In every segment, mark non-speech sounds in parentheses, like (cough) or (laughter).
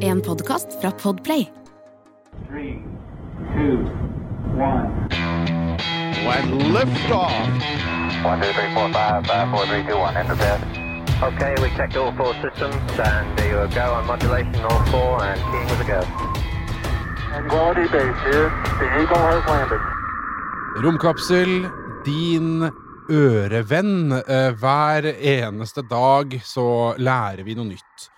En podkast fra Podplay. Three, two, one. When liftoff. One, two, three, four, five, five, four, three, two, one. Enter bed. Okay, we checked all four systems, and there you go on modulation, all four, and keying with a go. Quality base here. The Eagle has landed. Romkapsel, din ørevenn. Eh, Hver eneste dag så lærer vi noe nytt.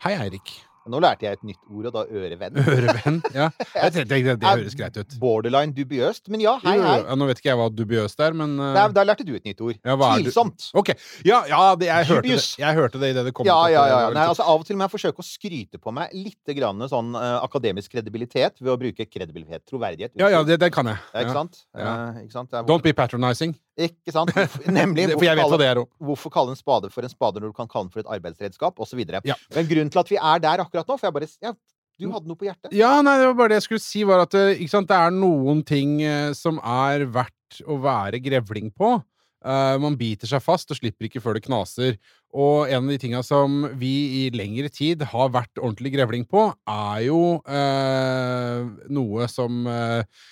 Hei, Eirik. Nå lærte jeg et nytt ord, og da ørevenn. (laughs) Ørevenn. Ja, (laughs) jeg tenkte det, det høres greit ut. Borderline dubiøst. Men ja, hei, hei. Ja, nå vet ikke jeg hva dubiøst er, men uh... Der, der lærte du et nytt ord. Ja, Tvilsomt. Ok. Ja, ja det, jeg, hørte det, jeg hørte det idet det kom Ja, ja, ja. Nei, altså, av og til må jeg forsøke å skryte på meg litt grann sånn uh, akademisk kredibilitet ved å bruke kredibilitet. Troverdighet. ja, ja, det, det kan jeg. Ja, ikke sant? Ja. Uh, ikke sant? Det Don't be patronizing. Ikke sant? (laughs) Hvorfor- Nemlig. For jeg vet hva det er også. Hvorfor kalle en spade for en spade når du kan kalle den for et arbeidsredskap, osv. Ja. Men grunnen til at vi er der akkurat nå For jeg bare ja, Du hadde noe på hjertet? Ja, nei, det var bare det jeg skulle si, var at eh, ikke sant, det er noen ting eh, som er verdt å være grevling på. Uh, man biter seg fast og slipper ikke før det knaser. Og en av de tinga som vi i lengre tid har vært ordentlig grevling på, er jo uh, noe som eh,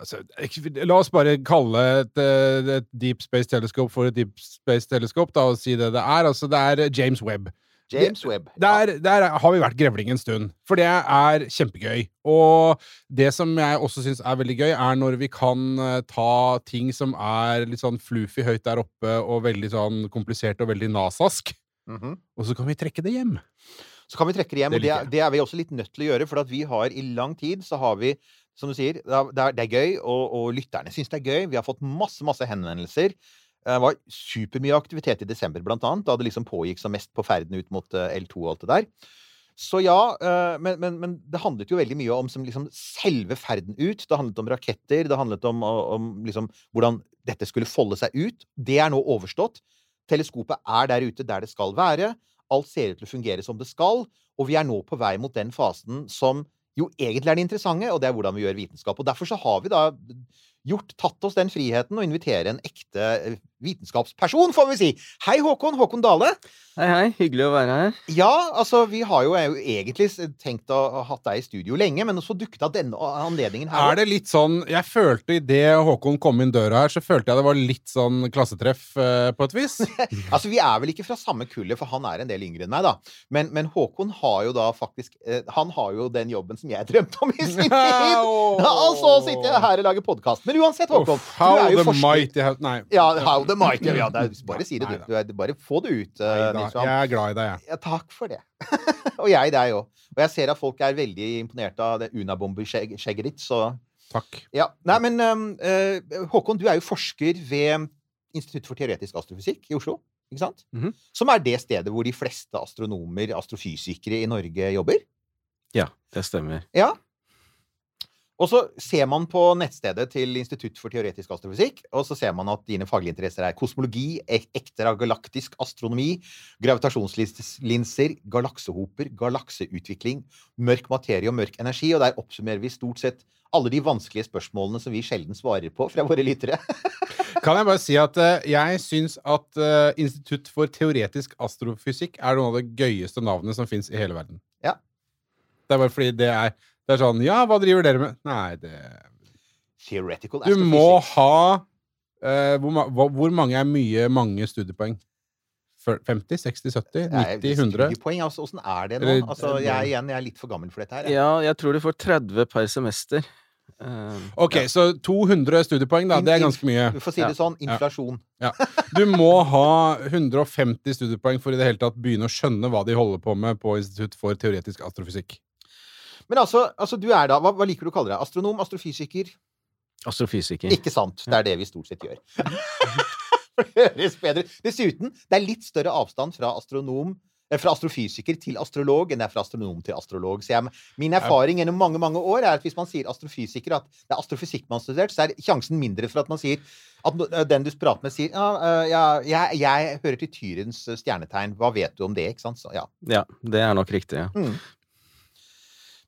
Altså, la oss bare kalle et, eh, et Deep Space Telescope for et Deep Space Telescope, da, og si det det er. Altså, det er James Webb. James Webb. Der, der har vi vært grevling en stund, for det er kjempegøy. Og det som jeg også syns er veldig gøy, er når vi kan eh, ta ting som er litt sånn fluffy høyt der oppe, og veldig sånn komplisert og veldig nasask, Mhm. og så kan vi trekke det hjem. Så kan vi trekke det hjem, Det og det, det er vi også litt nødt til å gjøre. For at vi har i lang tid så har vi, som du sier, det er, det er- gøy, og, og lytterne syns det er gøy. Vi har fått masse, masse henvendelser. Det var supermye aktivitet i desember, blant annet, da det liksom pågikk som mest på ferden ut mot eh, L2 og alt det der. Så ja, eh, men, men, men det handlet jo veldig mye om som liksom selve ferden ut. Det handlet om raketter, det handlet om, om liksom hvordan dette skulle folde seg ut. Det er nå overstått. Teleskopet er der ute der det skal være. Alt ser ut til å fungere som det skal. Og vi er nå på vei mot den fasen som jo egentlig er det interessante, og det er hvordan vi gjør vitenskap. Og derfor så har vi da gjort, tatt oss den friheten å invitere en ekte eh, vitenskapsperson, får vi si. Hei, Håkon. Håkon Dale. Hei, hei. Hyggelig å være her. Ja, altså, vi har jo, jo egentlig tenkt å ha hatt deg i studio lenge, men så dukket av denne anledningen her. Er det litt sånn Jeg følte idet Håkon kom inn døra her, så følte jeg det var litt sånn klassetreff eh, på et vis. (laughs) Altså, Vi er vel ikke fra samme kullet, for han er en del yngre enn meg, da. Men, men Håkon har jo da faktisk eh, Han har jo den jobben som jeg drømte om i sin (laughs) tid! altså, Og så sitter jeg her og lager podkast. Men uansett, Håkon. Uff, du how er jo the forsker. mighty have Nei. Ja, how the mighty. Ja, det er, bare si det, du. du er, bare få det ut. eh, Neida, jeg er glad i deg, jeg. Ja, takk for det. (laughs) og jeg deg òg. Og jeg ser at folk er veldig imponert av det unabomber-skjegget ditt, så Takk. ja. Nei, men um, eh, Håkon, du er jo forsker ved Institutt for teoretisk astrofysikk i Oslo. Ikke sant? Mhm. Som er det stedet hvor de fleste astronomer, astrofysikere i Norge jobber. Ja, det stemmer. Ja. Og så ser man på nettstedet til Institutt for teoretisk astrofysikk, og så ser man at dine faglige interesser er kosmologi, ek ekter av galaktisk astronomi, gravitasjonslinser, galaksehoper, galakseutvikling, mørk materie og mørk energi, og der oppsummerer vi stort sett alle de vanskelige spørsmålene som vi sjelden svarer på fra våre lyttere. (laughs) Kan jeg bare si at eh, jeg syns at eh, Institutt for teoretisk astrofysikk er noen av det gøyeste navnet som fins i hele verden. Ja. Det er bare fordi det er, det er sånn Ja, hva driver dere med? Nei, det Theoretical Du må ha uh, hvor, ma hvor mange er mye mange studiepoeng? 50? 60? 70? 90? 100? Studiepoeng, altså, åssen er det nå? Altså, jeg, er igjen, jeg er litt for gammel for dette her. jeg. Ja, jeg tror du får 30 per semester. Uh, Ok, ja. så 200 studiepoeng, da. Det er ganske mye. Du får si det Ja. sånn, Ja. inflasjon. Du må ha 150 studiepoeng for i det hele tatt begynne å skjønne hva de holder på med på Institutt for teoretisk astrofysikk. Men altså, altså du er da, hva, hva liker du å kalle deg? Astronom? Astrofysiker? Astrofysiker. Ikke sant? Det er det vi stort sett gjør. (laughs) Det høres bedre Dessuten, det er litt større avstand fra astronom eh, fra astrofysiker til astrolog enn det er fra astronom til astrolog. Så jeg, min erfaring gjennom mange mange år er at hvis man sier astrofysiker, at det er astrofysikk man har studert, så er sjansen mindre for at man sier at eh, den du prater med, sier ja, eh, ja jeg, jeg hører til Tyrens stjernetegn. Hva vet du om det? Ikke sant? Så, ja. Ja, det er nok riktig. ja.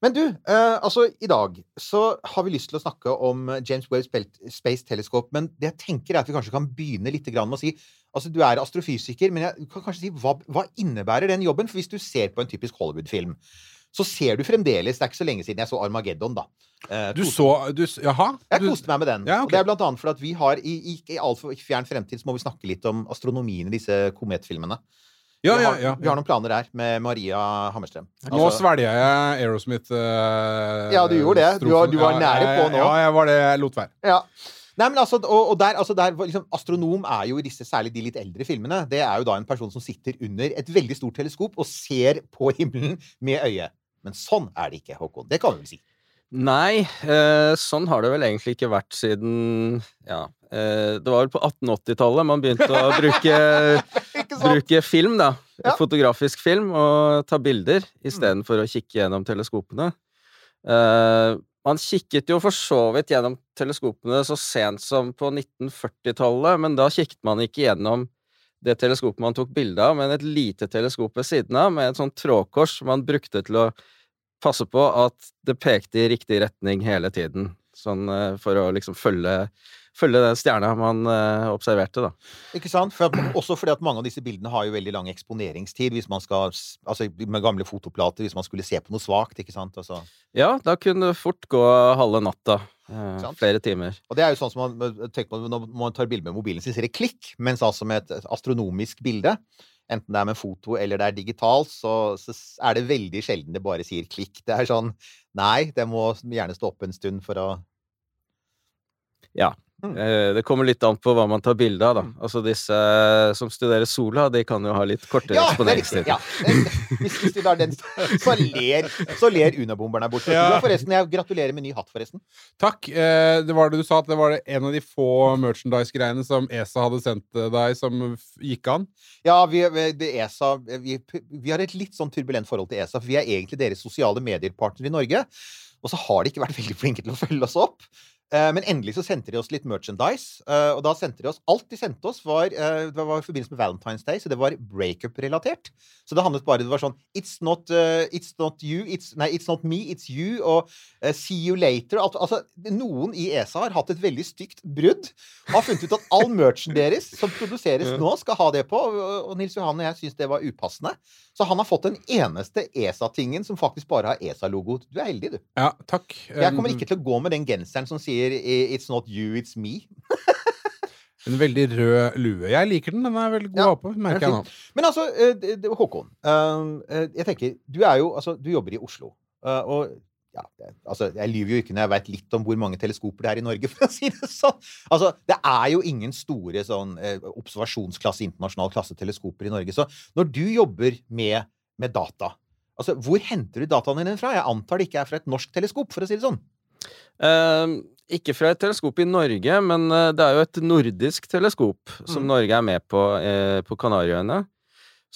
Men du, eh, altså i dag så har vi lyst til å snakke om James Webb Space Telescope, men det jeg tenker er at vi kanskje kan begynne litt grann med å si Altså, du er astrofysiker, men jeg kan kanskje si hva, hva innebærer den jobben? For hvis du ser på en typisk Hollywood-film, så ser du fremdeles Det er ikke så lenge siden jeg så Armageddon, da. Eh, Du så du, Jaha? Jeg koste meg med den. Ja, Og det er blant annet fordi at vi har i, i, i altfor fjern fremtid så må vi snakke litt om astronomien i disse kometfilmene. Ja, vi, ja, har, ja, vi har noen planer der med Maria Hammerstrøm. Nå Altså- svelger jeg Aerosmith uh, Ja, du gjorde det. Du var- du var nære på nå. Ja, jeg var det. Jeg lot være. Ja. Nei, men altså, og, og der, altså der, liksom, Astronom er jo i disse, særlig de litt eldre filmene, det er jo da en person som sitter under et veldig stort teleskop og ser på (laughs) himmelen med øyet. Men sånn er det ikke, Håkon. Det kan vi vel si. Nei, eh, sånn har det vel egentlig ikke vært siden Ja. Eh, det var vel på 1880-tallet man begynte å bruke, (laughs) Ikke sant? bruke film, da. Ja. Fotografisk film, og ta bilder istedenfor å kikke gjennom teleskopene. Uh, man kikket jo for så vidt gjennom teleskopene så sent som på 1940-tallet, men da kikket man ikke gjennom det teleskopet man tok bilde av, men et lite teleskop ved siden av, med et sånt trådkors som man brukte til å passe på at det pekte i riktig retning hele tiden. Sånn eh, for å liksom følge, følge den stjerna man uh, observerte, da. Ikke sant? For at, også fordi at mange av disse bildene har jo veldig lang eksponeringstid hvis man skal, altså med gamle fotoplater, hvis man skulle se på noe svakt, ikke sant? Altså, Ja, da kunne det fort gå halve natta. eh, flere timer. og det er jo sånn som man tenker på når man tar bilde med mobilen sin, så ser det klikk, mens altså med et astronomisk bilde, enten det er med foto eller det er digitalt, så, så er det veldig sjelden det bare sier klikk. Det er sånn Nei, det må gjerne stå opp en stund for å Mm. Eh, Det kommer litt an på hva man tar bilde av, da. Altså disse som studerer sola, de kan jo ha litt kortere Ja, er eksponeringstid. Ja. Hvis, hvis du lar den Så ler, så ler Unabomberen der borte. Ja. Forresten, jeg gratulerer med ny hatt, forresten. Takk. Eh, det var det du sa, at det var en av de få merchandise-greiene som ESA hadde sendt eh, deg, som gikk an. Ja, vi, ESA, vi, vi har et litt sånn turbulent forhold til ESA, for vi er egentlig deres sosiale mediepartner i Norge. Og så har de ikke vært veldig flinke til å følge oss opp. Eh, Men endelig så sendte de oss litt merchandise. eh, Og da sendte de oss Alt de sendte oss, var, eh, det var i forbindelse med Valentine's Day, så det var breakup-relatert. Så det handlet bare Det var sånn It's not, uh, it's not you, it's, nei, it's not me, it's you, og uh, see you later. Alt, altså, noen i ESA har hatt et veldig stygt brudd. Har funnet ut at all merchen deres som produseres (laughs) nå, skal ha det på. Og, og Nils Johan og jeg syns det var upassende. Så han har fått den eneste ESA-tingen som faktisk bare har ESA-logo. Du er heldig, du. Ja, takk. Jeg kommer ikke til å gå med den genseren som sier "I- 'It's not you, it's me'. En veldig rød lue. Jeg liker den. Den er veldig god Ja, å ha på, merker jeg nå. Men altså, eh, Håkon. eh, eh, Jeg tenker, du er jo Altså, du jobber i Oslo. eh, Og ja, det- altså, jeg lyver jo ikke når jeg veit litt om hvor mange teleskoper det er i Norge, (laughs) for å si det sånn. Altså, det er jo ingen store sånn observasjonsklasse, internasjonal klasse teleskoper i Norge. Så når du jobber med, med data, altså, hvor henter du dataene dine fra? Jeg antar det ikke er fra et norsk teleskop, for å si det sånn. Eh, ikke fra et teleskop i Norge, men eh, det er jo et nordisk teleskop som Mm. Norge er med på eh, på Kanariøyene.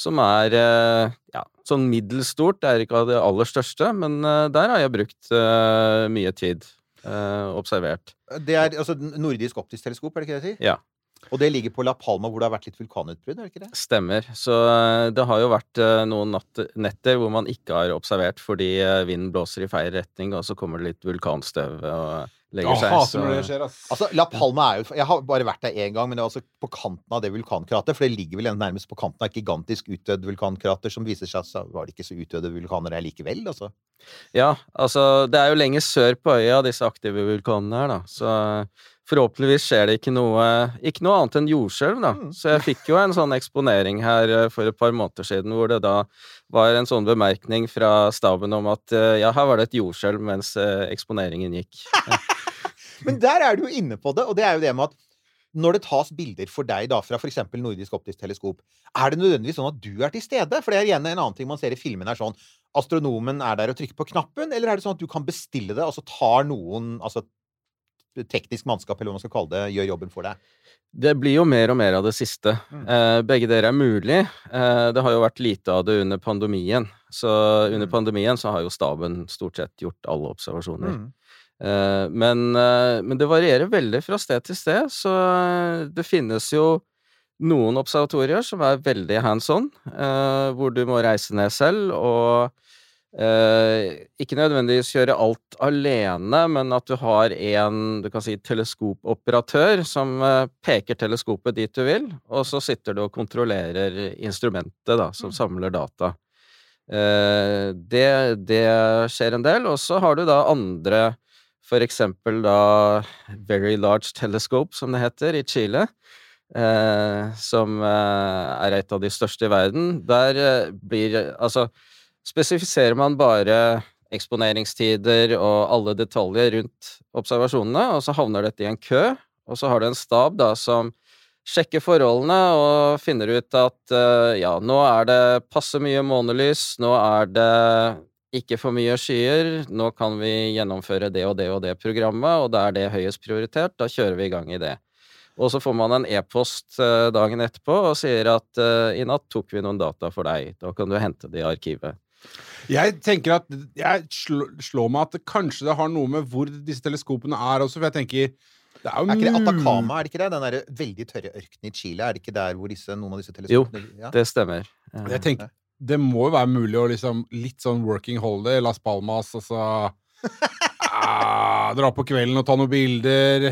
Som er eh, ja, sånn middels stort. Det er ikke av det aller største, men eh, der har jeg brukt eh, mye tid. eh, observert. Det er altså nordisk optisk teleskop, er det ikke det jeg sier? Ja. Og det ligger på La Palma, hvor det har vært litt vulkanutbrudd, er det ikke det? Stemmer. Så det har jo vært noen netter hvor man ikke har observert fordi vinden blåser i feil retning, og så kommer det litt vulkanstøv og legger Jeg seg. hater så- når det skjer, ass. Altså, La Palma er jo Jeg har bare vært der én gang, men det var altså på kanten av det vulkankrateret. For det ligger vel nærmest på kanten av et gigantisk utdødd vulkankrater, som viser seg at var det ikke så utdødde vulkaner der likevel, altså. Ja, altså det er jo lenger sør på øya, disse aktive vulkanene her, da. Så forhåpentligvis skjer det ikke noe Ikke noe annet enn jordskjelv, da. Mm. Så jeg fikk jo en sånn eksponering her eh, for et par måneder siden, hvor det da var en sånn bemerkning fra staben om at eh, ja, her var det et jordskjelv mens eh, eksponeringen gikk. (laughs) Men der er du jo inne på det, og det er jo det med at når det tas bilder for deg da, fra f.eks. Nordisk optisk teleskop, er det nødvendigvis sånn at du er til stede? For det er igjen en annen ting man ser i filmen er sånn Astronomen er der og trykker på knappen, eller er det sånn at du kan bestille det, og så tar noen altså teknisk mannskap, eller hva man skal kalle det, gjør jobben for deg? Det blir jo mer og mer av det siste. Mm. Eh, begge deler er mulig. Eh, det har jo vært lite av det under pandemien. Så under Mm. pandemien så har jo staben stort sett gjort alle observasjoner. Mm. Eh, men, eh, men det varierer veldig fra sted til sted, så eh, det finnes jo noen observatorier som er veldig hands on, hvor du må reise ned selv og ikke nødvendigvis gjøre alt alene, men at du har en du kan si, teleskopoperatør som peker teleskopet dit du vil, og så sitter du og kontrollerer instrumentet da, som samler data. Det, det skjer en del. Og så har du da andre, for eksempel da Very Large Telescope, som det heter, i Chile. Eh, som eh, er et av de største i verden. Der eh, blir Altså, spesifiserer man bare eksponeringstider og alle detaljer rundt observasjonene, og så havner dette i en kø, og så har du en stab da som sjekker forholdene og finner ut at eh, ja, nå er det passe mye månelys, nå er det ikke for mye skyer, nå kan vi gjennomføre det og det og det programmet, og da er det høyest prioritert, da kjører vi i gang i det. Og så får man en e-post eh, dagen etterpå og sier at eh, i natt tok vi noen data for deg, da kan du hente det i arkivet. Jeg tenker at Jeg slår meg at det kanskje det har noe med hvor disse teleskopene er også, for jeg tenker det er jo Er ikke det Atacama, er det ikke det? Den der veldig tørre ørkenen i Chile, er det ikke der hvor disse, noen av disse Jo, teleskopene ja. Det stemmer. Jeg tenker, det må jo være mulig å liksom Litt sånn working holiday, Las Palmas, og så (laughs) ah, Dra på kvelden og ta noen bilder.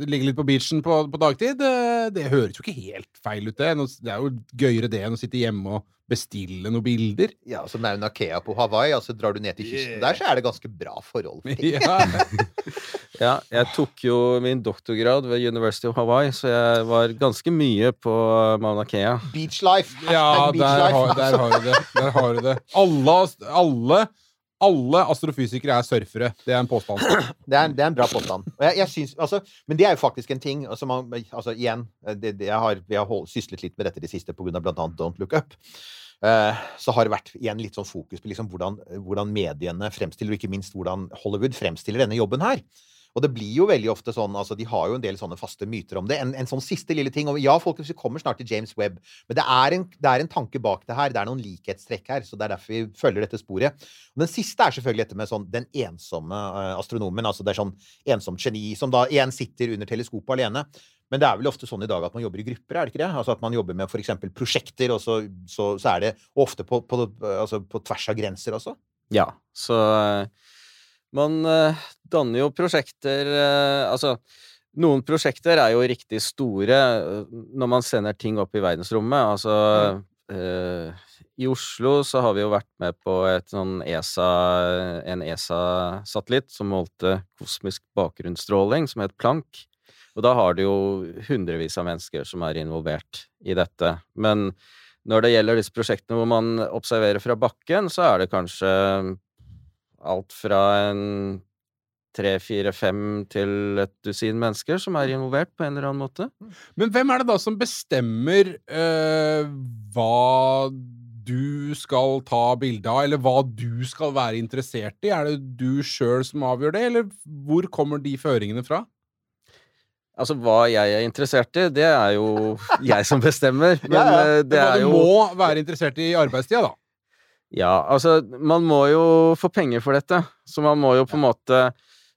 Ligge litt på beachen på, på dagtid. Det, det høres jo ikke helt feil ut, det. Det er jo gøyere det enn å sitte hjemme og bestille noen bilder. Ja, så Mauna Kea på Hawaii, altså drar du ned til kysten der, så er det ganske bra forhold. (laughs) Ja. Ja, jeg tok jo min doktorgrad ved University of Hawaii, så jeg var ganske mye på Mauna Kea. Beach life! Ja, beach der life. har, der har du det. Der har du det. Alle, alle, alle astrofysikere er surfere. Det er en påstand. (clears throat) Det er, det er en bra påstand. Jeg, jeg synes, altså, men det er jo faktisk en ting altså, man, altså Igjen, det, det, jeg har, vi har hold, syslet litt med dette i det siste pga. bl.a. Don't Look Up. Uh, så har det vært igjen litt sånn fokus på liksom hvordan, hvordan mediene fremstiller, og ikke minst hvordan Hollywood fremstiller denne jobben her. Og det blir jo veldig ofte sånn, altså De har jo en del sånne faste myter om det. En, en sånn siste lille ting. Og ja, folkens, vi kommer snart til James Webb, men det er, en, det er en tanke bak det her. Det er noen likhetstrekk her. så Det er derfor vi følger dette sporet. Og Den siste er selvfølgelig dette med sånn den ensomme uh, astronomen. altså Det er sånn ensomt geni som da igjen sitter under teleskopet alene. Men det er vel ofte sånn i dag at man jobber i grupper, er det ikke det? Altså At man jobber med f.eks. prosjekter, og så, så, så er det ofte på, på, altså på tvers av grenser også. Ja, så eh, man eh, danner jo prosjekter eh, Altså, noen prosjekter er jo riktig store eh, når man sender ting opp i verdensrommet. Altså eh, I Oslo så har vi jo vært med på et sånn ESA, en ESA-satellitt som målte kosmisk bakgrunnsstråling, som het Planck. Og da har du jo hundrevis av mennesker som er involvert i dette. Men når det gjelder disse prosjektene hvor man observerer fra bakken, så er det kanskje alt fra en tre, fire, fem til et dusin mennesker som er involvert på en eller annen måte. Men hvem er det da som bestemmer eh, hva du skal ta bilde av, eller hva du skal være interessert i? Er det du sjøl som avgjør det, eller hvor kommer de føringene fra? Altså, hva jeg er interessert i, det er jo jeg som bestemmer. Men (laughs) Ja, ja. eh, det Hva er du må være interessert i i arbeidstida, da. Ja, altså, man må jo få penger for dette, så man må jo på en måte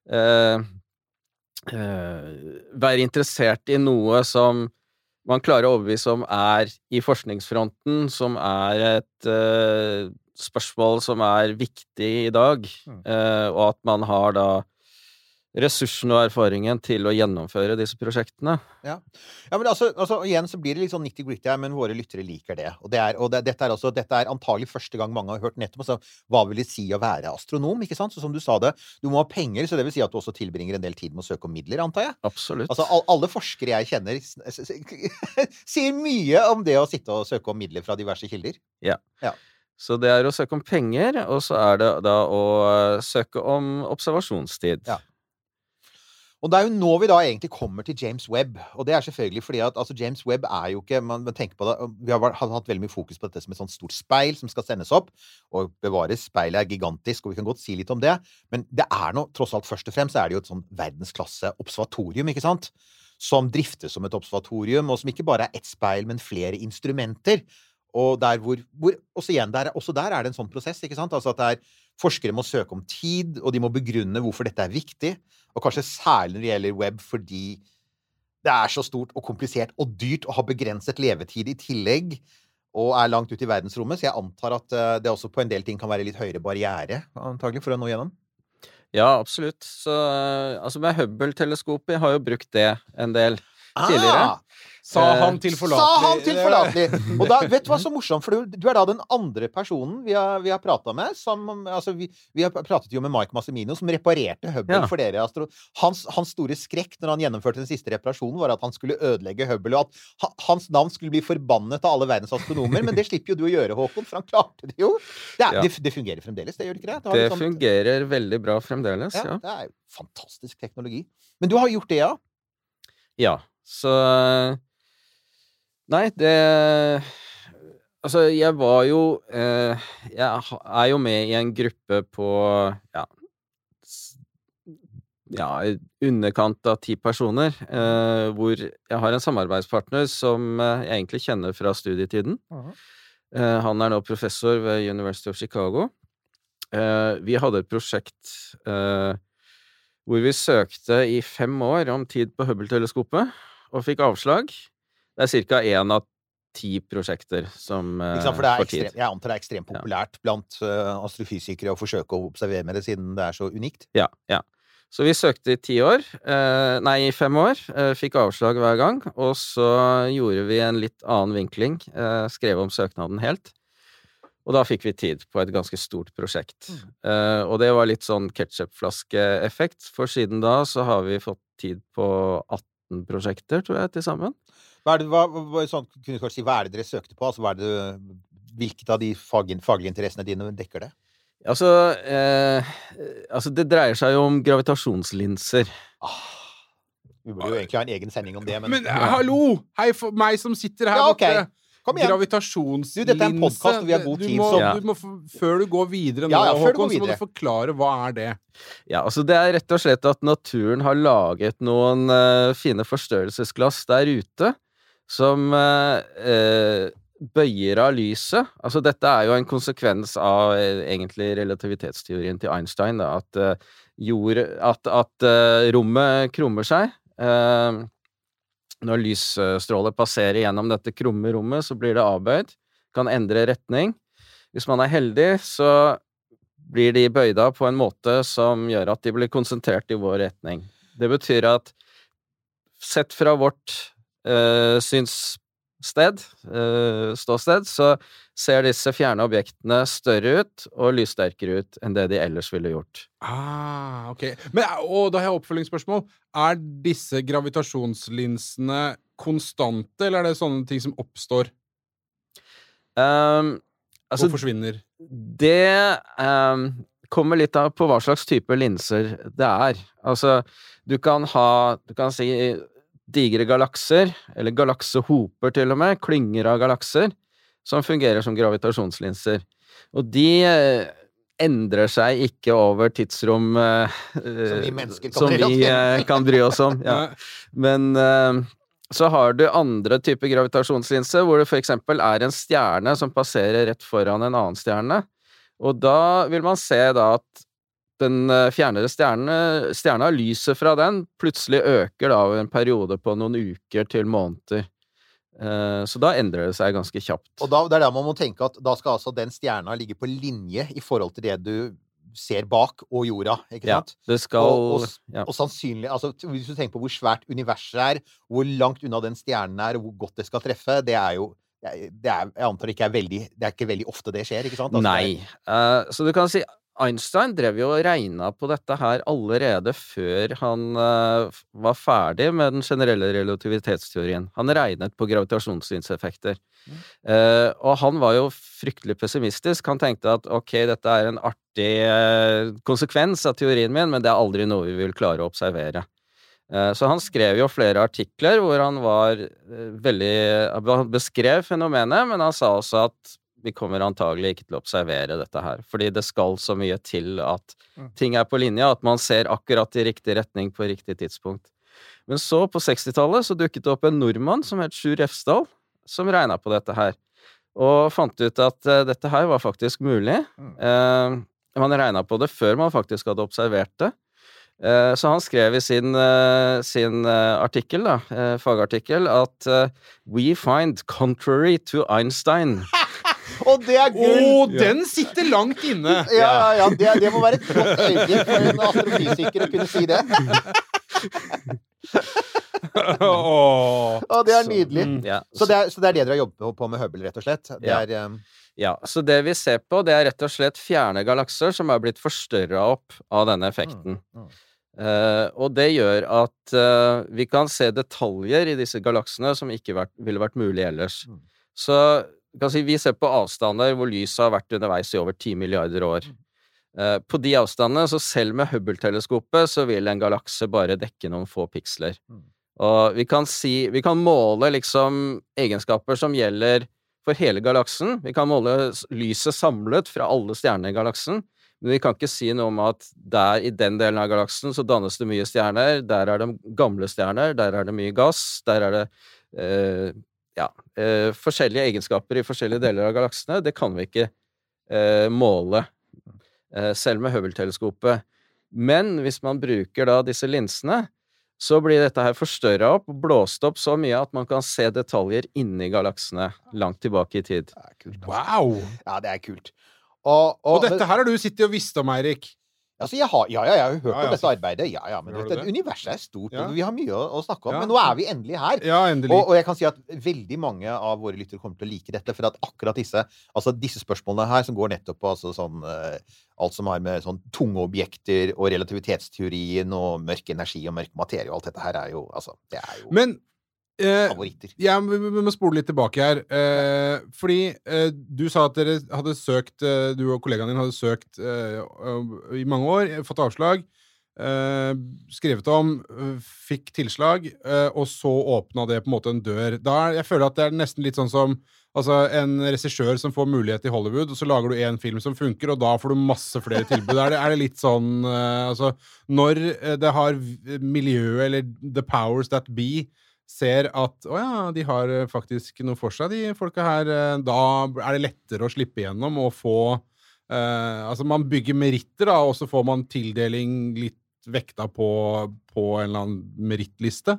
eh, eh, være interessert i noe som man klarer å overbevise om er i forskningsfronten, som er et eh, spørsmål som er viktig i dag, Mm. eh, og at man har da ressursen og erfaringen til å gjennomføre disse prosjektene. Ja, men altså, altså igjen så blir det litt sånn nitty-gritty her, men våre lyttere liker det. Og, det er, og det, dette er altså, dette er antagelig første gang mange har hørt nettopp altså, hva vil det si å være astronom, ikke sant? Så som du sa det, du må ha penger, så det vil si at du også tilbringer en del tid med å søke om midler, antar jeg? Absolutt. Altså, all, alle forskere jeg kjenner, (laughs) sier mye om det å sitte og søke om midler fra diverse kilder. Så det er å søke om penger, og så er det da å søke om observasjonstid. Ja. Og det er jo nå vi da egentlig kommer til James Webb. Og det er selvfølgelig fordi at altså, James Webb er jo ikke man, man tenker på det, Vi har har hatt veldig mye fokus på dette som et sånt stort speil som skal sendes opp. Og bevares, speilet er gigantisk, og vi kan godt si litt om det. Men det er nå tross alt først og fremst er det jo et sånn verdensklasse observatorium, ikke sant? Som driftes som et observatorium, og som ikke bare er ett speil, men flere instrumenter. Og der hvor, hvor også, igjen, der, også der er det en sånn prosess. ikke sant? Altså at det er, Forskere må søke om tid, og de må begrunne hvorfor dette er viktig. Og kanskje særlig når det gjelder web, fordi det er så stort og komplisert og dyrt og har begrenset levetid i tillegg. og er langt ute i verdensrommet, så jeg antar at eh, det også på en del ting kan være litt høyere barriere, antagelig, for å nå gjennom. Ja, absolutt. Så eh, altså med Hubble-teleskopet, har jo brukt det en del tidligere. Ah, Sa Eh, han tilforlatelig. Sa han tilforlatelig! Og da, vet du hva så morsomt, for du, du er da den andre personen vi har, vi har prata med. Som, altså vi, vi har pratet jo med Mike Massimino, som reparerte Hubble Ja. for dere. Astro hans, hans store skrekk når han gjennomførte den siste reparasjonen, var at han skulle ødelegge Hubble, og at ha, hans navn skulle bli forbannet av alle verdens astronomer. Men det slipper jo du å gjøre, Håkon, for han klarte det jo. Det, er, Ja. det, det fungerer fremdeles, det gjør det ikke det? Det, Det sånn- fungerer veldig bra fremdeles, ja, ja. Det er jo fantastisk teknologi. Men du har gjort det, ja? Ja, så Nei, det Altså, jeg var jo eh, Jeg er jo med i en gruppe på ja ja, underkant av ti personer, eh, hvor jeg har en samarbeidspartner som eh, jeg egentlig kjenner fra studietiden. Eh, han er nå professor ved University of Chicago. Eh, vi hadde et prosjekt eh, hvor vi søkte i fem år om tid på Hubble-teleskopet, og fikk avslag. Det er ca. én av ti prosjekter som eh, sant? For det er får tid. ekstremt, jeg antar det er ekstremt populært blant eh, astrofysikere å forsøke å observere med det, siden det er så unikt. Ja, ja. Så vi søkte i ti år, eh, nei, i fem år, eh, fikk avslag hver gang, og så gjorde vi en litt annen vinkling, eh, skrev om søknaden helt, og da fikk vi tid på et ganske stort prosjekt. Eh, og det var litt sånn ketsjupflaskeeffekt, for siden da så har vi fått tid på 18 prosjekter, tror jeg, til sammen. Hva er det, hva, hva, sånn, kunne du kanskje si, hva er det dere søkte på? Altså, hva er det, hvilket av de fag, faglige interessene dine dekker det? Altså, eh, altså, det dreier seg jo om gravitasjonslinser. Ah, vi burde jo egentlig ha en egen sending om det, men, Men hallo! Hei, for meg som sitter her Ja, okay. borte. kom igjen! Gravitasjonslinse. Du, dette er en podcast, og vi har god tid, må, så- Ja. du må, før du går videre nå, Ja, ja, Håkon, du går Håkon, så må du forklare hva er det Ja, altså det er rett og slett at naturen har laget noen uh, fine forstørrelsesglass der ute som eh, eh, bøyer av lyset. Altså dette er jo en konsekvens av eh, egentlig relativitetsteorien til Einstein, da, at eh, jord At, at rommet krummer seg. Eh, når lysstråler passerer gjennom dette krumme rommet, så blir det avbøyd. Kan endre retning. Hvis man er heldig, så blir de bøyda på en måte som gjør at de blir konsentrert i vår retning. Det betyr at sett fra vårt eh, synssted, uh, ståsted, så ser disse fjerne objektene større ut og lyssterkere ut enn det de ellers ville gjort. Ah, ok. Men, og da har jeg oppfølgingsspørsmål. Er disse gravitasjonslinsene konstante, eller er det sånne ting som oppstår Um, altså, og forsvinner? Det um, kommer litt av på hva slags type linser det er. Altså, du kan ha Du kan si digre galakser, eller galaksehoper til og med, klynger av galakser, som fungerer som gravitasjonslinser. Og de eh, endrer seg ikke over tidsrom eh, Som vi mennesker kan som vi eh, kan bry oss om. (laughs) Ja. Men eh, så har du andre typer gravitasjonslinser, hvor det for eksempel er en stjerne som passerer rett foran en annen stjerne. Og da vil man se da at den eh, fjernere stjerne, stjerna, lyset fra den, plutselig øker da over en periode på noen uker til måneder. Eh, Så da endrer det seg ganske kjapt. Og da, det er da man må tenke at da skal altså den stjerna ligge på linje i forhold til det du ser bak, og jorda, ikke sant? Ja, det skal Og- og ja. Og sannsynlig, altså Hvis du tenker på hvor svært universet er, hvor langt unna den stjernen er, og hvor godt det skal treffe, det er jo det er, Jeg antar det ikke er veldig Det er ikke veldig ofte det skjer, ikke sant? Altså, Nei. Uh, så du kan si Einstein drev jo og regna på dette her allerede før han uh, var ferdig med den generelle relativitetsteorien. Han regnet på gravitasjonssynseffekter. Mm. Uh, og han var jo fryktelig pessimistisk. Han tenkte at ok, dette er en artig uh, konsekvens av teorien min, men det er aldri noe vi vil klare å observere. Så han skrev jo flere artikler hvor han var veldig Han beskrev fenomenet, men han sa også at vi kommer antagelig ikke til å observere dette her, fordi det skal så mye til at ting er på linje, at man ser akkurat i riktig retning på riktig tidspunkt. Men så, på 60-tallet, så dukket det opp en nordmann som het Sjur Refsdal, som regna på dette her, og fant ut at uh, dette her var faktisk mulig. Uh, man regna på det før man faktisk hadde observert det. Eh, Så han skrev i sin, eh, sin eh, artikkel, da, eh, fagartikkel, at eh, We find contrary to Einstein. (laughs) Og det er Å, gull! den sitter langt inne! Ja, ja, ja. Det, det må være et flott øyeblikk for en astrofysiker å kunne si det. Åh. Å, det er nydelig. Mm. Ja, Så det er, så det er det dere har jobbet på med Hubble, rett og slett? Det Ja. er, um, Ja, så det vi ser på, det er rett og slett fjerne galakser som er blitt forstørra opp av denne effekten. mm. Eh, og det gjør at uh, vi kan se detaljer i disse galaksene som ikke vært, ville vært mulig ellers. Mm. Så si, vi ser på avstander hvor lyset har vært underveis i over 10 milliarder år. Mm. Eh, på de avstandene, så selv med Hubble-teleskopet, så vil en galakse bare dekke noen få piksler. Mm. Og vi kan si Vi kan måle liksom egenskaper som gjelder for hele galaksen. Vi kan måle lyset samlet fra alle stjernene i galaksen. Men vi kan ikke si noe om at der i den delen av galaksen så dannes det mye stjerner. Der er det gamle stjerner, der er det mye gass, der er det eh, ja, eh, forskjellige egenskaper i forskjellige deler av galaksene. Det kan vi ikke eh, måle, eh, selv med Hubble-teleskopet. Men hvis man bruker da disse linsene, så blir dette her forstørra opp og blåst opp så mye at man kan se detaljer inni galaksene langt tilbake i tid. det er kult. altså. Wow! Ja, det er kult. Og, Og og, dette her har du sittet og visst om, Eirik. Altså, jeg har, ja, ja, jeg har jo hørt Ja, ja, om dette arbeidet. Ja, ja, men dette, det? universet er stort, og vi har mye å, å snakke om. Men nå er vi endelig her. Endelig. Og, og jeg kan si at veldig mange av våre lyttere kommer til å like dette. For at akkurat disse altså disse spørsmålene her, som går nettopp på altså sånn, uh, alt som har med sånn tunge objekter og relativitetsteorien og mørk energi og mørk materie og alt dette her, er jo altså Det er jo Men eh, favoritter. Ja, vi, må spole litt tilbake her. Eh, fordi eh, du sa at dere hadde søkt eh, Du og kollegaen din hadde søkt eh, i mange år, fått avslag. skrevet om, fikk tilslag, og så åpna det på en måte en dør. Da, er- jeg føler at det er nesten litt sånn som Altså En regissør som får mulighet i Hollywood, og så lager du én film som funker, og da får du masse flere (laughs) tilbud. Er det, er det litt sånn Altså, når det har miljøet, eller the powers that be, ser at å ja, de har eh, faktisk noe for seg, de folka her, eh, da er det lettere å slippe gjennom og få eh, Altså, man bygger meritter, da, og så får man tildeling litt vekta på, på en eller annen merittliste.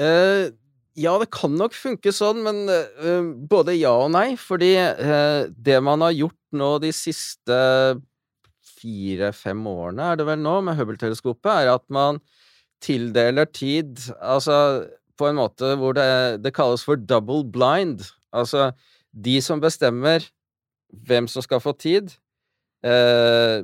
Eh, ja, det kan nok funke sånn, men eh, både ja og nei. Fordi eh, det man har gjort nå de siste fire-fem årene, er det vel nå, med Hubble-teleskopet, er at man tildeler tid Altså på en måte hvor det, det kalles for double blind. Altså de som bestemmer hvem som skal få tid. Eh,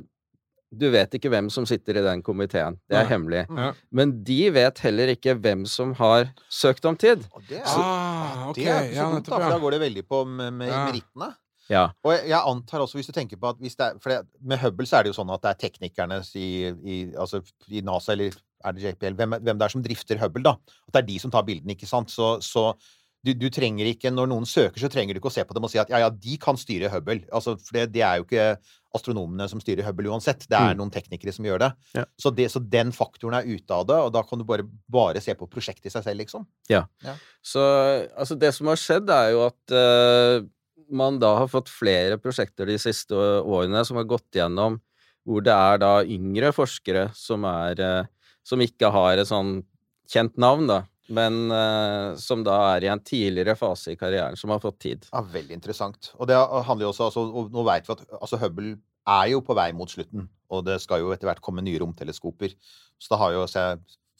du vet ikke hvem som sitter i den komiteen. Det er ja. hemmelig. Ja. Men de vet heller ikke hvem som har søkt om tid. Og det er, Ah, okay. det er ikke så nettopp, da, for da går det veldig på med, med Ja. merittene. Ja. Og jeg, jeg antar også, hvis du tenker på at hvis det For det, med Hubble så er det jo sånn at det er teknikerne i, i, altså i NASA eller er det JPL, hvem, hvem det er som drifter Hubble, da. At det er de som tar bildene, ikke sant. Så, så du, du trenger ikke, når noen søker, så trenger du ikke å se på dem og si at ja, ja, de kan styre Hubble. Altså, for det, det er jo ikke astronomene som styrer Hubble uansett. Det er Mm. noen teknikere som gjør det. Ja. Så, det. så den faktoren er ute av det, og da kan du bare, bare se på prosjektet i seg selv, liksom. Så altså, det som har skjedd, er jo at eh, man da har fått flere prosjekter de siste årene som har gått gjennom hvor det er da yngre forskere som er eh, Som ikke har et sånn kjent navn, da, men eh, som da er i en tidligere fase i karrieren, som har fått tid. Ja, Veldig interessant. Og det handler jo også, altså, nå vet vi at altså, Hubble er jo på vei mot slutten, og det skal jo etter hvert komme nye romteleskoper. Så det har jo,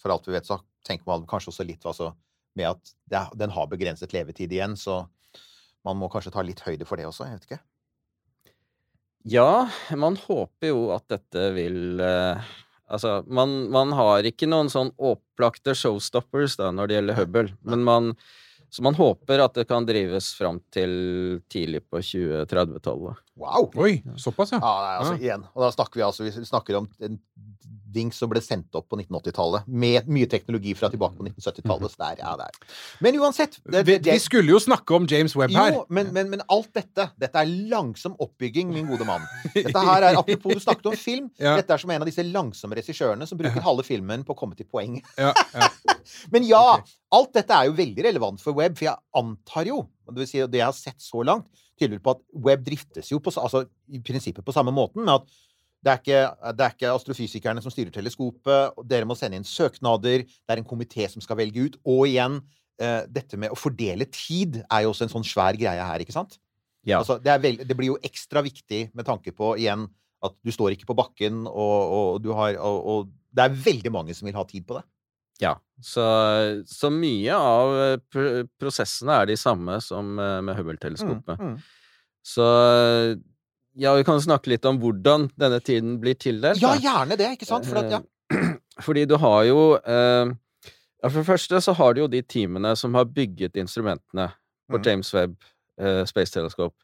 for alt vi vet, så tenker man kanskje også litt altså, med at det, den har begrenset levetid igjen, så man må kanskje ta litt høyde for det også. Jeg vet ikke. Ja, man håper jo at dette vil eh, Altså, man, man har ikke noen sånn opplagte showstoppers da når det gjelder Hubble, men man Så man håper at det kan drives fram til tidlig på 2030-tallet. Wow! Oi, såpass, ja. Ja, nei, altså igjen. Og da snakker vi altså vi snakker om en dings som ble sendt opp på 1980-tallet, med mye teknologi fra tilbake på 1970-tallet. Så der, ja, der. Men uansett det, Vi, det, vi skulle jo snakke om James Webb her. Jo, men, men, men alt dette Dette er langsom oppbygging, min gode mann. (laughs) Dette her er, Apropos du snakket om film. (laughs) Ja. Dette er som en av disse langsomme regissørene som bruker halve filmen på å komme til poeng. Ja, ja. (laughs) Men ja, alt dette er jo veldig relevant for Webb, for jeg antar jo, det vil si det jeg har sett så langt, tyder på at web driftes jo på, altså, i prinsippet på samme måten, med at Det er, ikke, det er ikke astrofysikerne som styrer teleskopet. Dere må sende inn søknader. Det er en komité som skal velge ut. Og igjen, eh, dette med å fordele tid er jo også en sånn svær greie her, ikke sant? Ja. Altså, det, er vel, det blir jo ekstra viktig med tanke på igjen at du står ikke på bakken, og, og du har og, og det er veldig mange som vil ha tid på det. Ja, så, så mye av eh, pr prosessene er de samme som eh, med Hubble-teleskopet. Mm, mm. Så ja, vi kan snakke litt om hvordan denne tiden blir tildelt. Ja, gjerne det, ikke sant? For at, ja. Eh, (clears throat) Fordi du har jo eh, For det første så har du jo de teamene som har bygget instrumentene på Mm. James Webb eh, Space Telescope.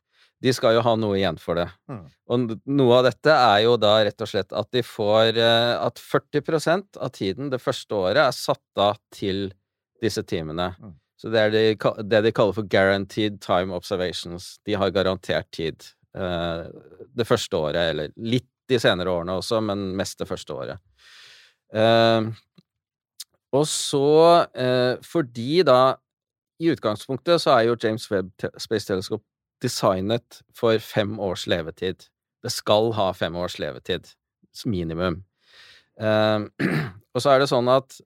De skal jo ha noe igjen for det. Mm. Og noe av dette er jo da rett og slett at de får eh, At 40% av tiden det første året er satt av til disse teamene. Mm. Så det er de, det de kaller for guaranteed time observations. De har garantert tid eh, det første året, eller litt de senere årene også, men mest det første året. Eh, og så, eh, fordi da I utgangspunktet så er jo James Webb Space Telescope designet for fem års levetid. Det skal ha fem års levetid, minimum. Eh, (clears throat) og så er det sånn at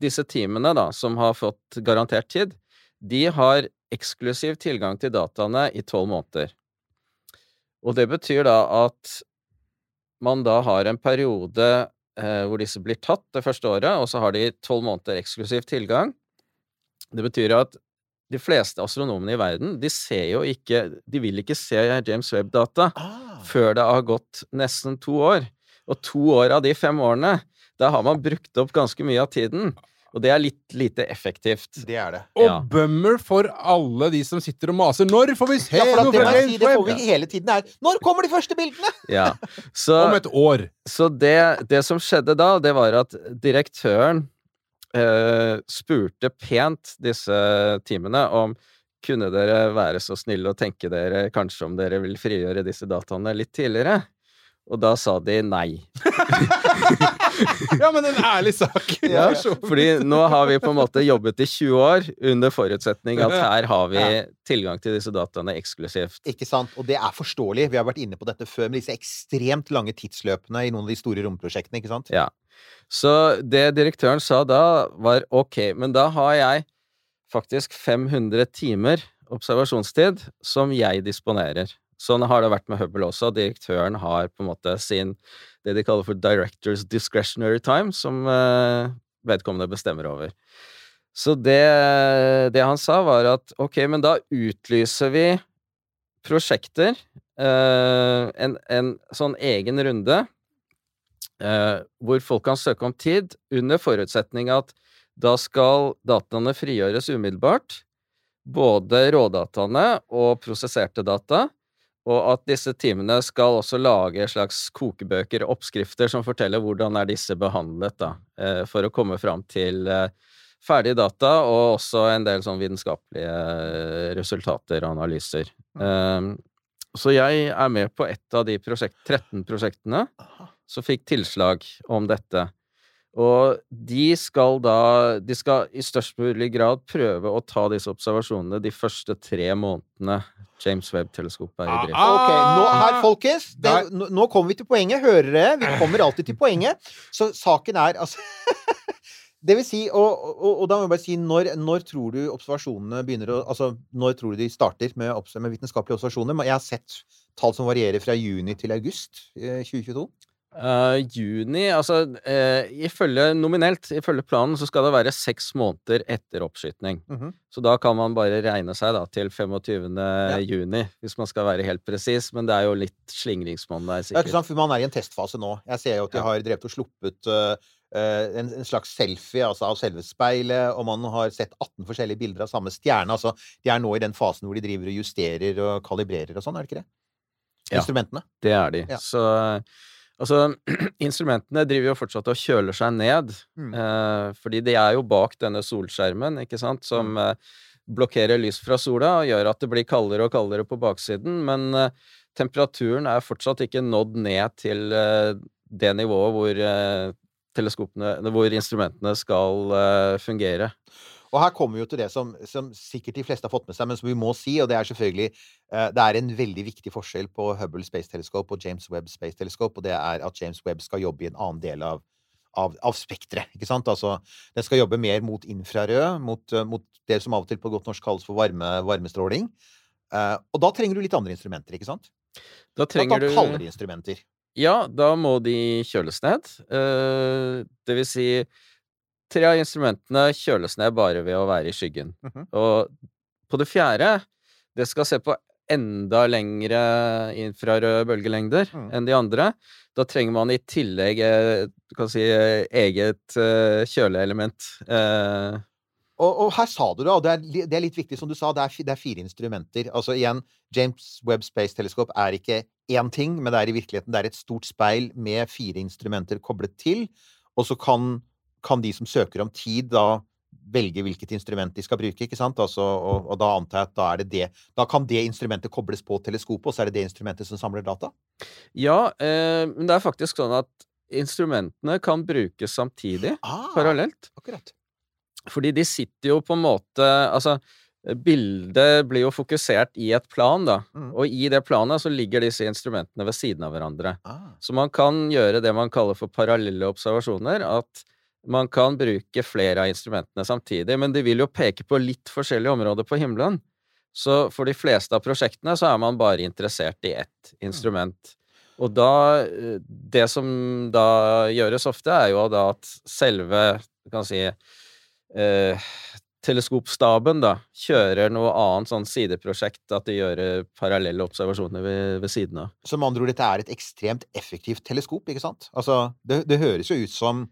disse teamene da, som har fått garantert tid, de har eksklusiv tilgang til dataene i tolv måneder. Og det betyr da at man da har en periode eh, hvor disse blir tatt det første året, og så har de tolv måneder eksklusiv tilgang. Det betyr at de fleste astronomene i verden, de ser jo ikke De vil ikke se James Webb-data Ah, før det har gått nesten to år. Og to år av de fem årene, da har man brukt opp ganske mye av tiden. Og det er litt lite effektivt. det er det. Og Ja. bummer for alle de som sitter og maser. Når får vi se Ja, for at noe det, fra James si, det får vi hele tiden her. Når kommer de første bildene?! (laughs) Ja. Så, Om et år. så det, det som skjedde da, det var at direktøren spurte pent disse teamene om kunne dere være så snille å tenke dere kanskje om dere vil frigjøre disse dataene litt tidligere? Og da sa de nei. (laughs) Ja, men en ærlig sak. Ja, fordi nå har vi på en måte jobbet i 20 år under forutsetning at her har vi tilgang til disse dataene eksklusivt. Ikke sant? Og det er forståelig. Vi har vært inne på dette før med disse ekstremt lange tidsløpene i noen av de store romprosjektene, ikke sant? Ja. Så det direktøren sa da, var ok, men da har jeg faktisk 500 timer observasjonstid som jeg disponerer. Sånn har det vært med Hubble også. Direktøren har på en måte sin det de kaller for directors discretionary time, som eh, vedkommende bestemmer over. Så det, det han sa, var at ok, men da utlyser vi prosjekter, eh, en, en sånn egen runde, eh, hvor folk kan søke om tid, under forutsetning at da skal dataene frigjøres umiddelbart, både rådataene og prosesserte data, og at disse teamene skal også lage slags kokebøker, oppskrifter, som forteller hvordan er disse behandlet, da, eh, for å komme fram til eh, ferdige data, og også en del sånn vitenskapelige eh, resultater og analyser. Um, så jeg er med på ett av de prosjekt, 13 prosjektene som fikk tilslag om dette. Og de skal da De skal i størst mulig grad prøve å ta disse observasjonene de første tre månedene James Webb-teleskopet er i drift. Ah, Ok, nå her, folkens. Det, nå, nå kommer vi til poenget. Hører dere? Vi kommer alltid til poenget. Så saken er altså (laughs) Det vil si, og, og, og da må jeg bare si, når, når tror du observasjonene begynner å Altså, når tror du de starter med, med vitenskapelige observasjoner? Jeg har sett tall som varierer fra juni til august eh, 2022. Eh, juni Altså, uh, ifølge nominelt, ifølge planen, så skal det være seks måneder etter oppskytning. Mhm. Så da kan man bare regne seg da til 25. juni, hvis man skal være helt presis. Men det er jo litt slingringsmonn der, Det er ikke sant, for Man er i en testfase nå. Jeg ser jo at de Ja. har drevet og sluppet eh, en, en slags selfie altså av selve speilet, og man har sett 18 forskjellige bilder av samme stjerne. altså De er nå i den fasen hvor de driver og justerer og kalibrerer og sånn, er det ikke det? Ja. Instrumentene. Det er de. Ja. Så altså, (clears throat) instrumentene driver jo fortsatt og kjøler seg ned. Mm. Eh, fordi de er jo bak denne solskjermen, ikke sant, som eh, blokkerer lys fra sola og gjør at det blir kaldere og kaldere på baksiden. Men eh, temperaturen er fortsatt ikke nådd ned til eh, det nivået hvor eh, teleskopene, hvor instrumentene skal eh, fungere. Og her kommer vi jo til det som, som sikkert de fleste har fått med seg, men som vi må si, og det er selvfølgelig eh, Det er en veldig viktig forskjell på Hubble Space Telescope og James Webb Space Telescope, og det er at James Webb skal jobbe i en annen del av, av, av spekteret. Ikke sant? Altså, den skal jobbe mer mot infrarød, mot, eh, mot det som av og til på godt norsk kalles for varme, varmestråling. Uh, og da trenger du litt andre instrumenter, ikke sant? Da trenger trenger Da kaller kaldere instrumenter. Ja, da må de kjøles ned. Uh, det vil si Tre av instrumentene kjøles ned bare ved å være i skyggen. Mhm. Og på det fjerde, det skal se på enda lengre infrarøde bølgelengder Mm. enn de andre. Da trenger man i tillegg du kan si, eget eh, kjøleelement. Eh, Og, og her sa du det, og det er, det er litt viktig, som du sa, det er, det er fire instrumenter. Altså igjen, James Webb Space Telescope er ikke én ting, men det er i virkeligheten det er et stort speil med fire instrumenter koblet til, og så kan, kan de som søker om tid, da velge hvilket instrument de skal bruke, ikke sant? Altså, og, og da antar jeg at da er det det. Da kan det instrumentet kobles på teleskopet, og så er det det instrumentet som samler data? ja, eh, men det er faktisk sånn at instrumentene kan brukes samtidig, Ah, parallelt. akkurat. Fordi de sitter jo på en måte Altså, bildet blir jo fokusert i et plan, da. Mm. Og i det planet så ligger disse instrumentene ved siden av hverandre. Ah. Så man kan gjøre det man kaller for parallelle observasjoner. At man kan bruke flere av instrumentene samtidig, men de vil jo peke på litt forskjellige områder på himmelen. Så for de fleste av prosjektene så er man bare interessert i ett instrument. Og da eh, Det som da gjøres ofte, er jo da at selve, du kan si eh, Teleskopstaben da kjører noe annet sånn sideprosjekt, at de gjør eh, parallelle observasjoner ved, ved siden av. Så med andre ord, dette er et ekstremt effektivt teleskop, ikke sant? Altså, det, det høres jo ut som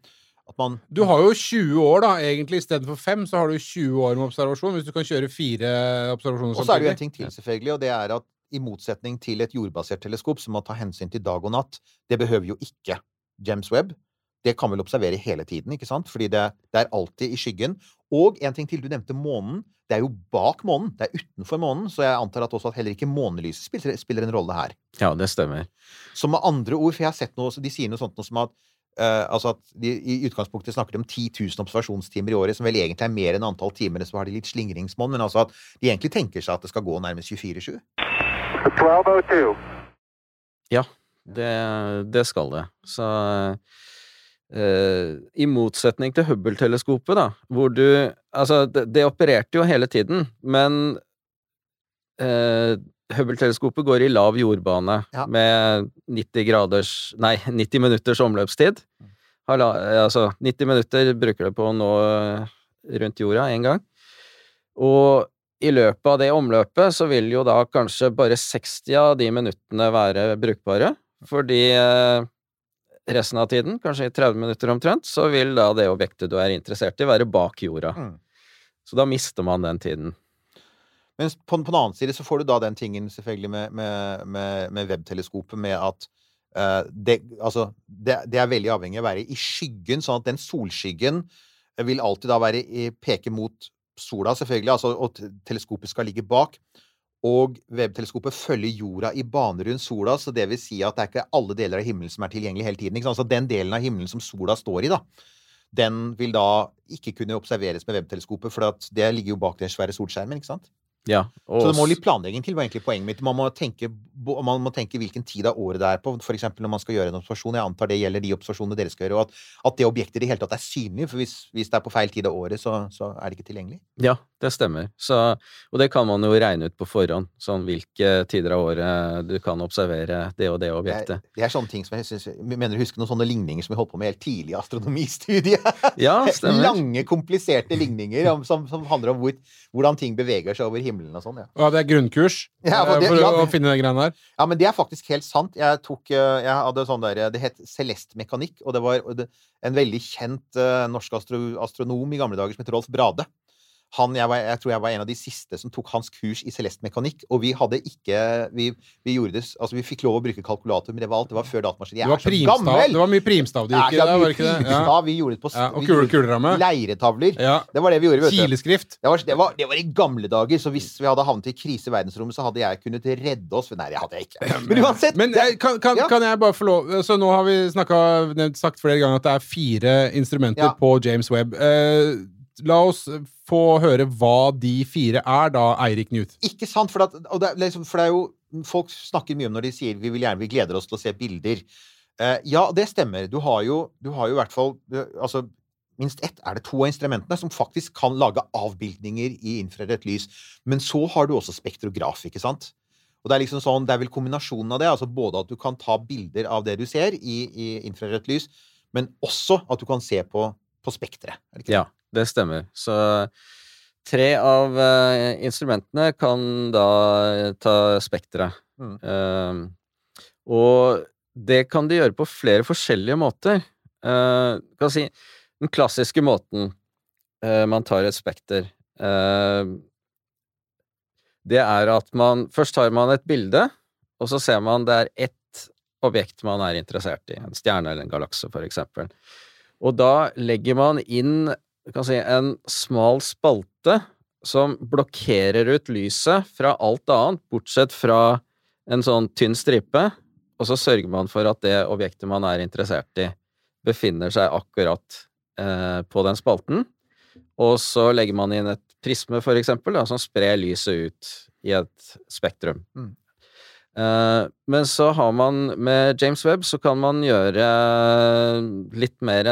man Du har jo 20 år, da, egentlig. Istedenfor 5 så har du 20 år med observasjon, hvis du kan kjøre fire observasjoner samtidig. Og så er det jo en ting til, selvfølgelig, og det er at i motsetning til et jordbasert teleskop som må ta hensyn til dag og natt, det behøver jo ikke James Webb. Det kan vel observere hele tiden, ikke sant? Fordi det, det er alltid i skyggen. Og en ting til, du nevnte månen. Det er jo bak månen, det er utenfor månen, så jeg antar at også at heller ikke månelyset spiller, spiller en rolle her. Ja, det stemmer. Så med andre ord, for jeg har sett noe, de sier noe sånt noe som at eh, altså at de i utgangspunktet snakker de om 10 000 observasjonstimer i året, som vel egentlig er mer enn antall timer, så har de litt slingringsmonn, men altså at de egentlig tenker seg at det skal gå nærmest 24-7. Ja, Det, det skal det. Så uh, I motsetning til Hubble-teleskopet, da, hvor du Altså, det, det opererte jo hele tiden, men eh, Hubble-teleskopet går i lav jordbane Ja. med 90 graders Nei, 90 minutters omløpstid. Hala, altså, 90 minutter bruker det på å nå rundt jorda én gang. Og i løpet av det omløpet så vil jo da kanskje bare 60 av de minuttene være brukbare, fordi eh, resten av tiden, kanskje i 30 minutter omtrent, så vil da det objektet du er interessert i, være bak jorda. Mm. Så da mister man den tiden. Mens på, på den annen side så får du da den tingen selvfølgelig med, med, med, med webteleskopet med at uh, det, altså, det, det er veldig avhengig av å være i skyggen, sånn at den solskyggen vil alltid da være i, peke mot sola, selvfølgelig, altså, og teleskopet skal ligge bak. Og webteleskopet følger jorda i bane rundt sola, så det vil si at det er ikke alle deler av himmelen som er tilgjengelig hele tiden. Ikke sant? Så den delen av himmelen som sola står i, da, den vil da ikke kunne observeres med webteleskopet, for at det ligger jo bak den svære solskjermen, ikke sant? Ja, og Så det må litt planlegging til, var egentlig poenget mitt. Man må tenke, man må tenke hvilken tid av året det er på, for eksempel når man skal gjøre en observasjon. Jeg antar det gjelder de observasjonene dere skal gjøre, og at, at det objektet i det hele tatt er synlig. For hvis, hvis det er på feil tid av året, så, så er det ikke tilgjengelig. Ja, det stemmer. Så, og det kan man jo regne ut på forhånd, sånn hvilke tider av året du kan observere det og det Det er, objektet. det er sånne ting som jeg, synes, mener å huske noen sånne ligninger som vi holdt på med helt tidlig i astronomistudiet. Ja, (laughs) stemmer. Lange, kompliserte ligninger om, som, som handler om hvor, hvordan ting beveger seg over himmelen og sånn. ja. Ja, det er grunnkurs Ja, eh, for det- for ja, å det- finne de greiene der. Ja, men det er faktisk helt sant. Jeg tok eh, Jeg hadde sånn der Det het Celeste Mekanikk, og det var en veldig kjent eh, norsk astro, astronom i gamle dager som het Rolf Brade. Han, jeg, var, jeg tror jeg var en av de siste som tok hans kurs i Celeste Mekanikk, og vi hadde ikke Vi, vi gjorde det Altså, vi fikk lov å bruke kalkulator, men det var alt. Det var før datamaskin. Det Jeg var, er så primstav, gammel! det var mye primstav du gikk i Ja, der, var ikke det? Ja. Vi gjorde det på Ja, og kule- kuleramme. Leiretavler. Ja. Det var det vi gjorde. Kileskrift. Det var, det, var, det var i gamle dager, så hvis vi hadde havnet i krise i verdensrommet, så hadde jeg kunnet redde oss. Nei, det hadde jeg ikke. Men uansett Men det, eh, kan, kan, kan jeg bare få lov Så nå har vi snakket, sagt flere ganger at det er fire instrumenter på James Webb. Eh, La oss få høre hva de fire er, da, Eirik Newt. Ikke sant? For, at, og det, liksom, for det er jo Folk snakker mye om når de sier vi vil gjerne, vi gleder oss til å se bilder. Uh, ja, det stemmer. Du har jo, du har jo i hvert fall du, altså, minst ett er det to av instrumentene som faktisk kan lage avbildninger i infrarødt lys. Men så har du også spektrograf, ikke sant? Og det er liksom sånn, det er vel kombinasjonen av det. altså Både at du kan ta bilder av det du ser i, i infrarødt lys, men også at du kan se på, på spekteret. er Ja, det stemmer. Så tre av uh, instrumentene kan da ta spekteret. Mm. Uh, og det kan de gjøre på flere forskjellige måter. Uh, kan si, den klassiske måten uh, man tar et spekter eh, Det er at man Først tar man et bilde, og så ser man det er ett objekt man er interessert i. En stjerne eller en galakse, for eksempel. Og da legger man inn kan si, en smal spalte som blokkerer ut lyset fra alt annet, bortsett fra en sånn tynn stripe, og så sørger man for at det objektet man er interessert i, befinner seg akkurat eh, på den spalten. Og så legger man inn et prisme, for eksempel, da, som sprer lyset ut i et spektrum. Mm. Eh, men så har man med James Webb så kan man gjøre litt mer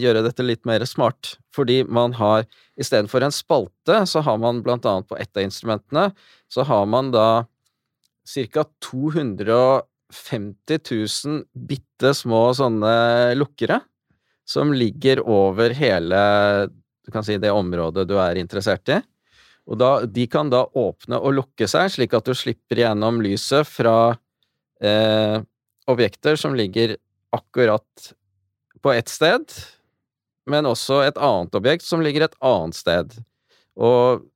Gjøre dette litt mer smart, fordi man har istedenfor en spalte, så har man blant annet på ett av instrumentene, så har man da ca. 250 000 bitte små sånne lukkere som ligger over hele du kan si det området du er interessert i. Og da, de kan da åpne og lukke seg, slik at du slipper gjennom lyset fra eh, objekter som ligger akkurat på ett sted, men også et annet objekt som ligger et annet sted. Og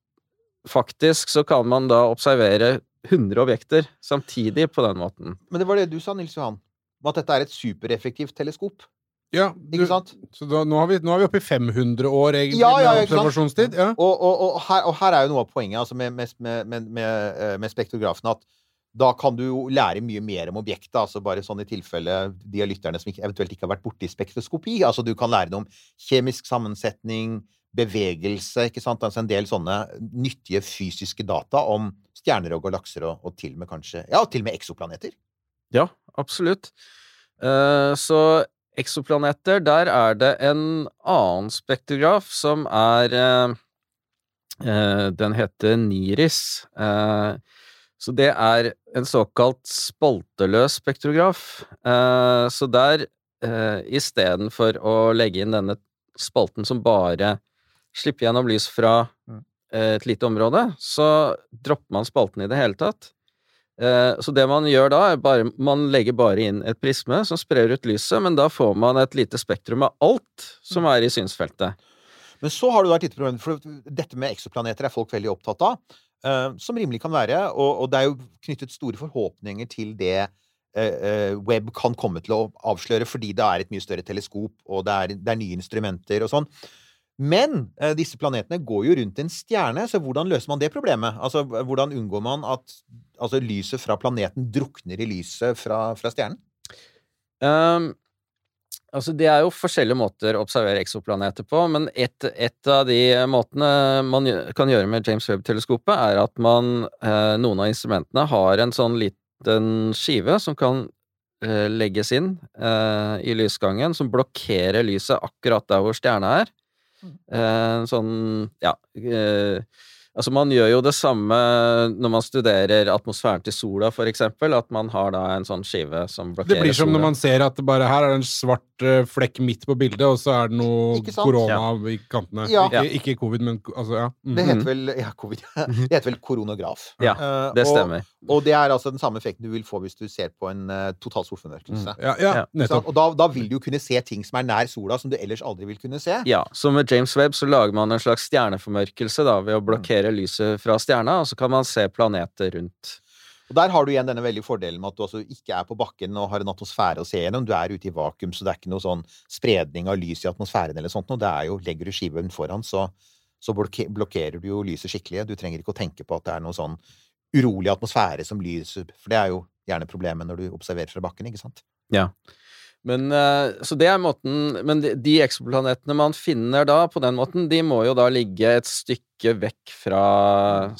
faktisk så kan man da observere 100 objekter samtidig på den måten. Men det var det du sa, Nils Johan, at dette er et supereffektivt teleskop. Ja, du, Ikke sant? Så da, nå, har vi, nå er vi oppe i 500 år, egentlig, Ja, ja, med observasjonstid. Ja. Og, og, og, her, og her er jo noe av poenget altså med, med, med, med, med, eh, spektrografen at da kan du jo lære mye mer om objektet. altså Bare sånn i tilfelle de av lytterne som ikke, eventuelt ikke har vært borti spektroskopi. altså Du kan lære noe om kjemisk sammensetning, bevegelse, ikke sant? altså en del sånne nyttige fysiske data om stjerner og galakser, og, og til og med kanskje Ja, til og med eksoplaneter. Ja, absolutt. Uh, så eksoplaneter, der er det en annen spektrograf som er eh, eh, Den heter NIRIS. Eh, så det er en såkalt spalteløs spektrograf. Eh, så der, eh, istedenfor å legge inn denne spalten som bare slipper gjennom lys fra Mm. eh, et lite område, så dropper man spalten i det hele tatt. Eh, Så det man gjør da, er bare Man legger bare inn et prisme som sprer ut lyset, men da får man et lite spektrum av alt som er i synsfeltet. Men så har du da et lite problem, for dette med eksoplaneter er folk veldig opptatt av. eh, som rimelig kan være. Og, det er jo knyttet store forhåpninger til det eh, web kan komme til å avsløre, fordi det er et mye større teleskop, og det er, det er nye instrumenter og sånn. Men eh, disse planetene går jo rundt en stjerne, så hvordan løser man det problemet? Altså, Hvordan unngår man at altså, lyset fra planeten drukner i lyset fra, fra stjernen? Um, altså, det er jo forskjellige måter å observere eksoplaneter på, men et, et av de måtene man kan gjøre med James Webb-teleskopet, er at man eh, Noen av instrumentene har en sånn liten skive som kan eh, legges inn eh, i lysgangen, som blokkerer lyset akkurat der hvor stjerna er. Eh, sånn Ja. Eh, altså, man gjør jo det samme når man studerer atmosfæren til sola, for eksempel, at man har da en sånn skive som blokkerer sola. Det blir som sola. når man ser at bare her er det en svart eh, flekk midt på bildet, og så er det noe korona ja. i kantene. Ja. Ikke, ikke covid, men altså, ja. Mm. Det heter vel ja, covid. Det heter vel koronograf. Ja, Eh, Det stemmer. Og det er altså den samme effekten du vil få hvis du ser på en uh, total solformørkelse. Ja, ja, Ja. Nettopp. Og da, da vil du jo kunne se ting som er nær sola, som du ellers aldri vil kunne se. Ja, så med James Webb så lager man en slags stjerneformørkelse da, ved å blokkere lyset fra stjerna, og så kan man se planeter rundt. Og der har du igjen denne veldig fordelen med at du altså ikke er på bakken og har en atmosfære å se gjennom. Du er ute i vakuum, så det er ikke noe sånn spredning av lys i atmosfæren eller sånt. Og det er jo, legger du skiven foran, så, så blokkerer du jo lyset skikkelig. Du trenger ikke å tenke på at det er noe sånn urolig atmosfære som lyser For det er jo gjerne problemet når du observerer fra bakken, ikke sant? Men, eh, så det er måten Men de, de eksoplanetene man finner da på den måten, de må jo da ligge et stykke vekk fra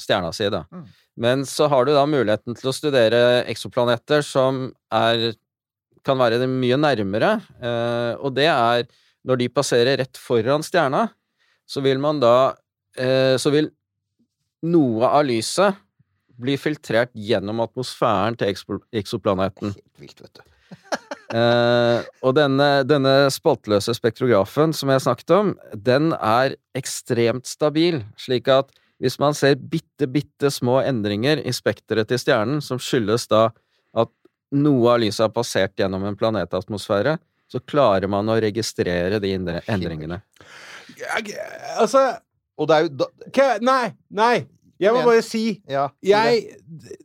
stjerna si, da. Mm. Men så har du da muligheten til å studere eksoplaneter som er kan være mye nærmere, eh, og det er når de passerer rett foran stjerna, så vil man da eh, Så vil noe av lyset bli filtrert gjennom atmosfæren til ekso- eksoplaneten. Helt vilt, vet du. (laughs) Eh, og denne, denne spaltløse spektrografen som jeg snakket om, den er ekstremt stabil, slik at hvis man ser bitte, bitte små endringer i spekteret til stjernen, som skyldes da at noe av lyset har passert gjennom en planetatmosfære, så klarer man å registrere de indre- endringene. Jeg- Altså Og det er jo da, Nei, nei! Jeg må bare si Ja. Jeg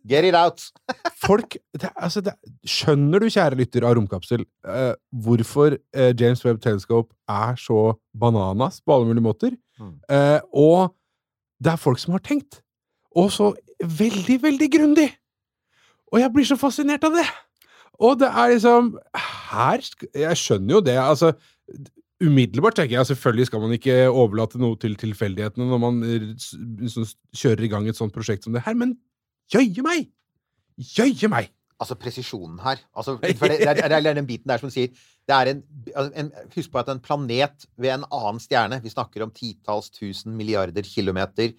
Get it out! (laughs) Folk det, altså, det, Skjønner du, kjære lytter av Romkapsel, uh, hvorfor uh, James Webb Telescope er så bananas på alle mulige måter? Mm. Uh, og det er folk som har tenkt. Og så veldig, veldig grundig! Og jeg blir så fascinert av det! Og det er liksom Her Jeg skjønner jo det. Altså Umiddelbart tenker jeg selvfølgelig skal man ikke overlate noe til tilfeldighetene når man sånn, kjører i gang et sånt prosjekt som det her, men jøye meg! Jøye meg! Altså presisjonen her. Altså, (laughs) for det, det, er, den biten der som sier det er en, altså, en, Husk på at en planet ved en annen stjerne Vi snakker om titalls tusen milliarder kilometer.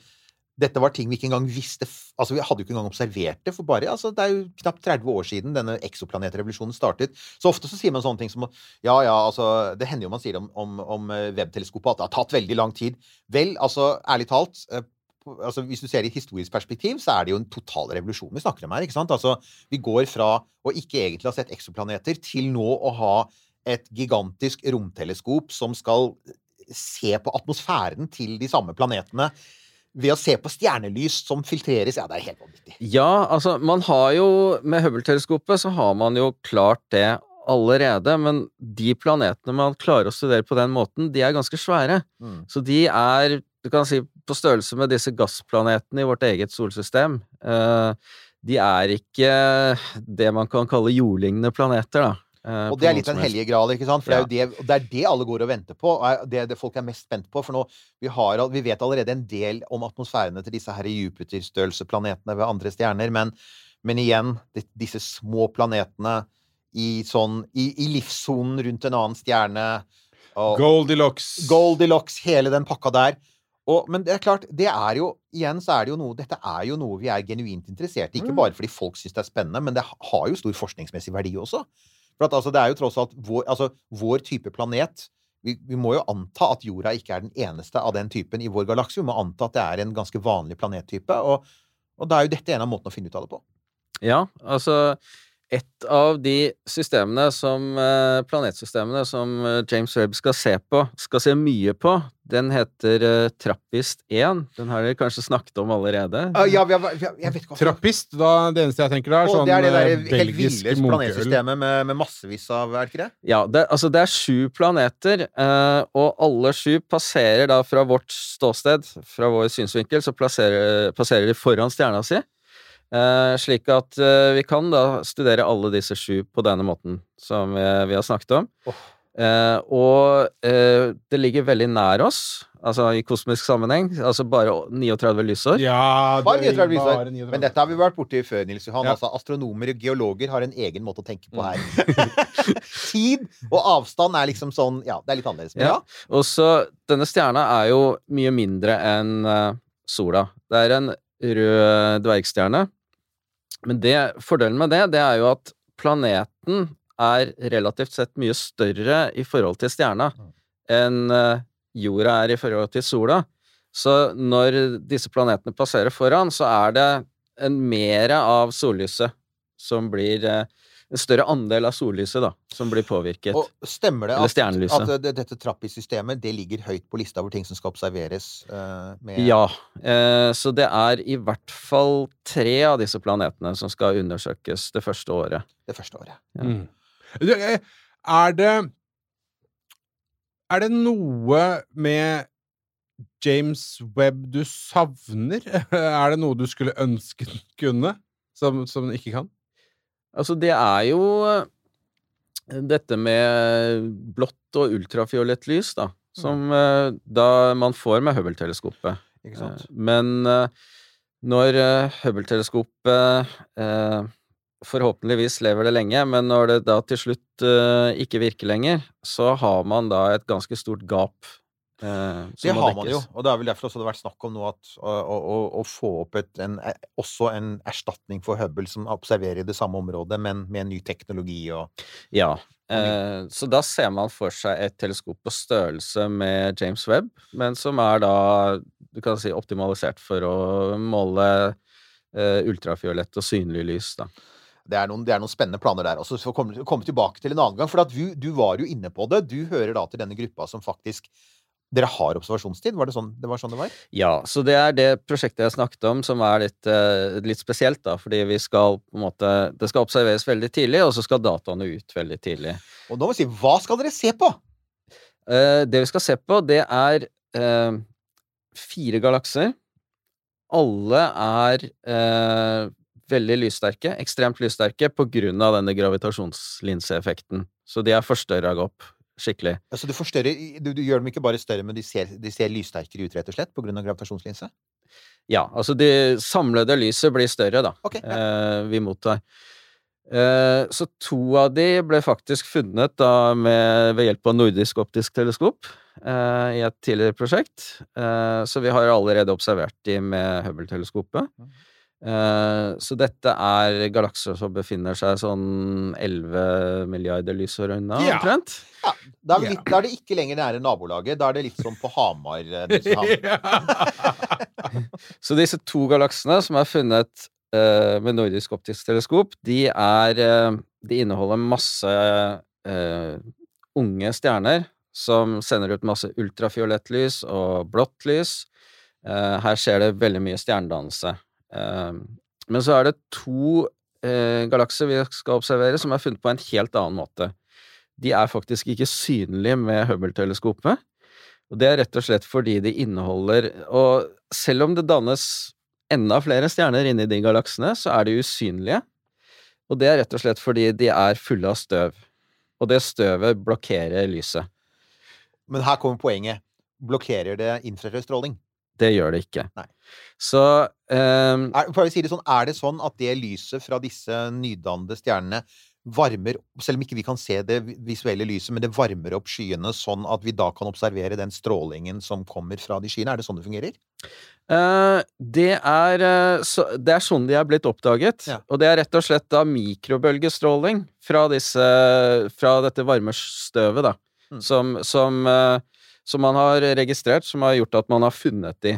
Dette var ting vi ikke engang visste Altså, vi hadde jo ikke engang observert det for bare altså, Det er jo knapt 30 år siden denne eksoplanetrevolusjonen startet. Så ofte så sier man sånne ting som Ja, ja, altså Det hender jo man sier om, om, om eh, webteleskopet at det har tatt veldig lang tid. Vel, altså, ærlig talt eh, altså, Hvis du ser i et historisk perspektiv, så er det jo en total revolusjon vi snakker om her. ikke sant? Altså, Vi går fra å ikke egentlig ha sett eksoplaneter, til nå å ha et gigantisk romteleskop som skal se på atmosfæren til de samme planetene ved å se på stjernelys som filtreres. Ja, det er helt vanvittig. Ja, altså, man har jo Med Hubble-teleskopet så har man jo klart det allerede, men de planetene man klarer å studere på den måten, de er ganske svære. Mm. Så de er, du kan si, på størrelse med disse gassplanetene i vårt eget solsystem. Eh, de er ikke det man kan kalle jordlignende planeter, da. Uh, Og det er litt den hellige gral, ikke sant? For det, er jo det, det er det alle går og venter på. Er- det det folk er mest spent på. For nå, vi, har, vi vet allerede en del om atmosfærene til disse her Jupiter-størrelseplanetene ved andre stjerner, men, men igjen, disse små planetene i sånn I, i livssonen rundt en annen stjerne. Og, Goldilocks. Goldilocks, hele den pakka der. Og, men det er klart, det er jo Igjen så er det jo noe Dette er jo noe vi er genuint interessert i. Ikke bare fordi folk syns det er spennende, men det har jo stor forskningsmessig verdi også. For at, altså, det er jo tross alt vår, altså, vår type planet vi, vi må jo anta at jorda ikke er den eneste av den typen i vår galakse. Vi må anta at det er en ganske vanlig planettype. Og, og da er jo dette en av måtene å finne ut av det på. Ja, altså et av de systemene som eh, planetsystemene som eh, James Webb skal se på, skal se mye på, den heter eh, Trappist-1. Den har dere kanskje snakket om allerede? Uh, ja, vi har, vi har, jeg vet ikke Trappist, da, det eneste jeg tenker da, er oh, sånn det er det der eh, helt ville planetsystemet med, med massevis av Er det ikke det? Ja, det, altså det er sju planeter, eh, og alle sju passerer da fra vårt ståsted, fra vår synsvinkel, så passerer, passerer de foran stjerna si. Eh, slik at eh, vi kan da studere alle disse sju på denne måten som vi, vi har snakket om. Oh. Eh, og eh, det ligger veldig nær oss, altså i kosmisk sammenheng, altså bare 39 lysår. Ja, det er 39 lysår. bare 39. Men dette har vi vært borti før, Nils Johan. Ja. Altså, astronomer og geologer har en egen måte å tenke på her. (laughs) Tid og avstand er liksom sånn Ja, det er litt annerledes. Ja. Ja. Og så, denne stjerna er jo mye mindre enn sola. Det er en rød dvergstjerne. Men det, fordelen med det, det er jo at planeten er relativt sett mye større i forhold til stjerna enn eh, jorda er i forhold til sola. Så når disse planetene passerer foran, så er det en mere av sollyset som blir eh, En større andel av sollyset, da, som blir påvirket. Og stemmer det at, at det, dette trappisystemet det ligger høyt på lista over ting som skal observeres? Uh, med, Ja, eh, så det er i hvert fall tre av disse planetene som skal undersøkes det første året. det første året. Ja. Mm. Eh, Er det Er det noe med James Webb du savner? (laughs) Er det noe du skulle ønske den kunne, som, som du ikke kan? Altså, det er jo dette med blått og ultrafiolett lys, da. Som Mm. eh, da man får med Hubble-teleskopet. Eh, Men eh, når eh, Hubble-teleskopet eh, forhåpentligvis lever det lenge, men når det da til slutt eh, ikke virker lenger, så har man da et ganske stort gap. Eh, Det har man jo, og det er vel derfor også det har vært snakk om nå at å, å, å- få opp et, en, eh, også en erstatning for Hubble som observerer i det samme området, men med ny teknologi og Ja. Eh, så da ser man for seg et teleskop på størrelse med James Webb, men som er da du kan si optimalisert for å måle eh, ultrafiolett og synlig lys, da. det er, noen, det er noen spennende planer der. også. Så komme, komme tilbake til en annen gang. For at du, du var jo inne på det. Du hører da til denne gruppa som faktisk Dere har observasjonstid? Var det sånn det var? Sånn det var? Ja, så det er det prosjektet jeg snakket om som er litt, eh, litt spesielt, da. Fordi vi skal på en måte Det skal observeres veldig tidlig, og så skal dataene ut veldig tidlig. Og nå må vi si Hva skal dere se på? Eh, det vi skal se på, det er eh, fire galakser. Alle er eh, veldig lyssterke, ekstremt lyssterke, på grunn av denne gravitasjonslinseeffekten. Så de er forstørra opp skikkelig. Altså du forstørrer du, du gjør dem ikke bare større, men de ser, de ser lyssterkere ut, rett og slett, pga. gravitasjonslinse? Ja, altså det samlede lyset blir større, da. okay, ja. eh, vi mottar. Eh, så to av de ble faktisk funnet da med, ved hjelp av nordisk optisk teleskop eh, i et tidligere prosjekt. Eh, så vi har allerede observert de med Hubble-teleskopet. Eh, så dette er galakser som befinner seg sånn 11 milliarder lysår unna, Ja. omtrent. Ja, da, er litt, da er det ikke lenger nære nabolaget. Da er det litt som på Hamar. eh, (laughs) (laughs) Så disse to galaksene som er funnet uh, med nordisk optisk teleskop, de er uh, De inneholder masse uh, unge stjerner som sender ut masse ultrafiolett lys og blått lys. Eh, her skjer det veldig mye stjernedannelse. Eh, men så er det to eh, galakser vi skal observere, som er funnet på en helt annen måte. De er faktisk ikke synlige med Hubble-teleskopet. Og det er rett og slett fordi de inneholder Og selv om det dannes enda flere stjerner inni de galaksene, så er de usynlige. Og det er rett og slett fordi de er fulle av støv. Og det støvet blokkerer lyset. Men her kommer poenget. Blokkerer det infrarød stråling? Det gjør det ikke. Nei. Så um, Er, si det sånn, er det sånn at det lyset fra disse nydannede stjernene varmer Selv om ikke vi kan se det visuelle lyset, men det varmer opp skyene sånn at vi da kan observere den strålingen som kommer fra de skyene? Er det sånn det fungerer? Uh, det, er, uh, så, det er sånn de er blitt oppdaget. Ja. Og det er rett og slett da mikrobølgestråling fra, disse, fra dette varme støvet, da. Mm. Som, som, uh, som man har registrert, som har gjort at man har funnet de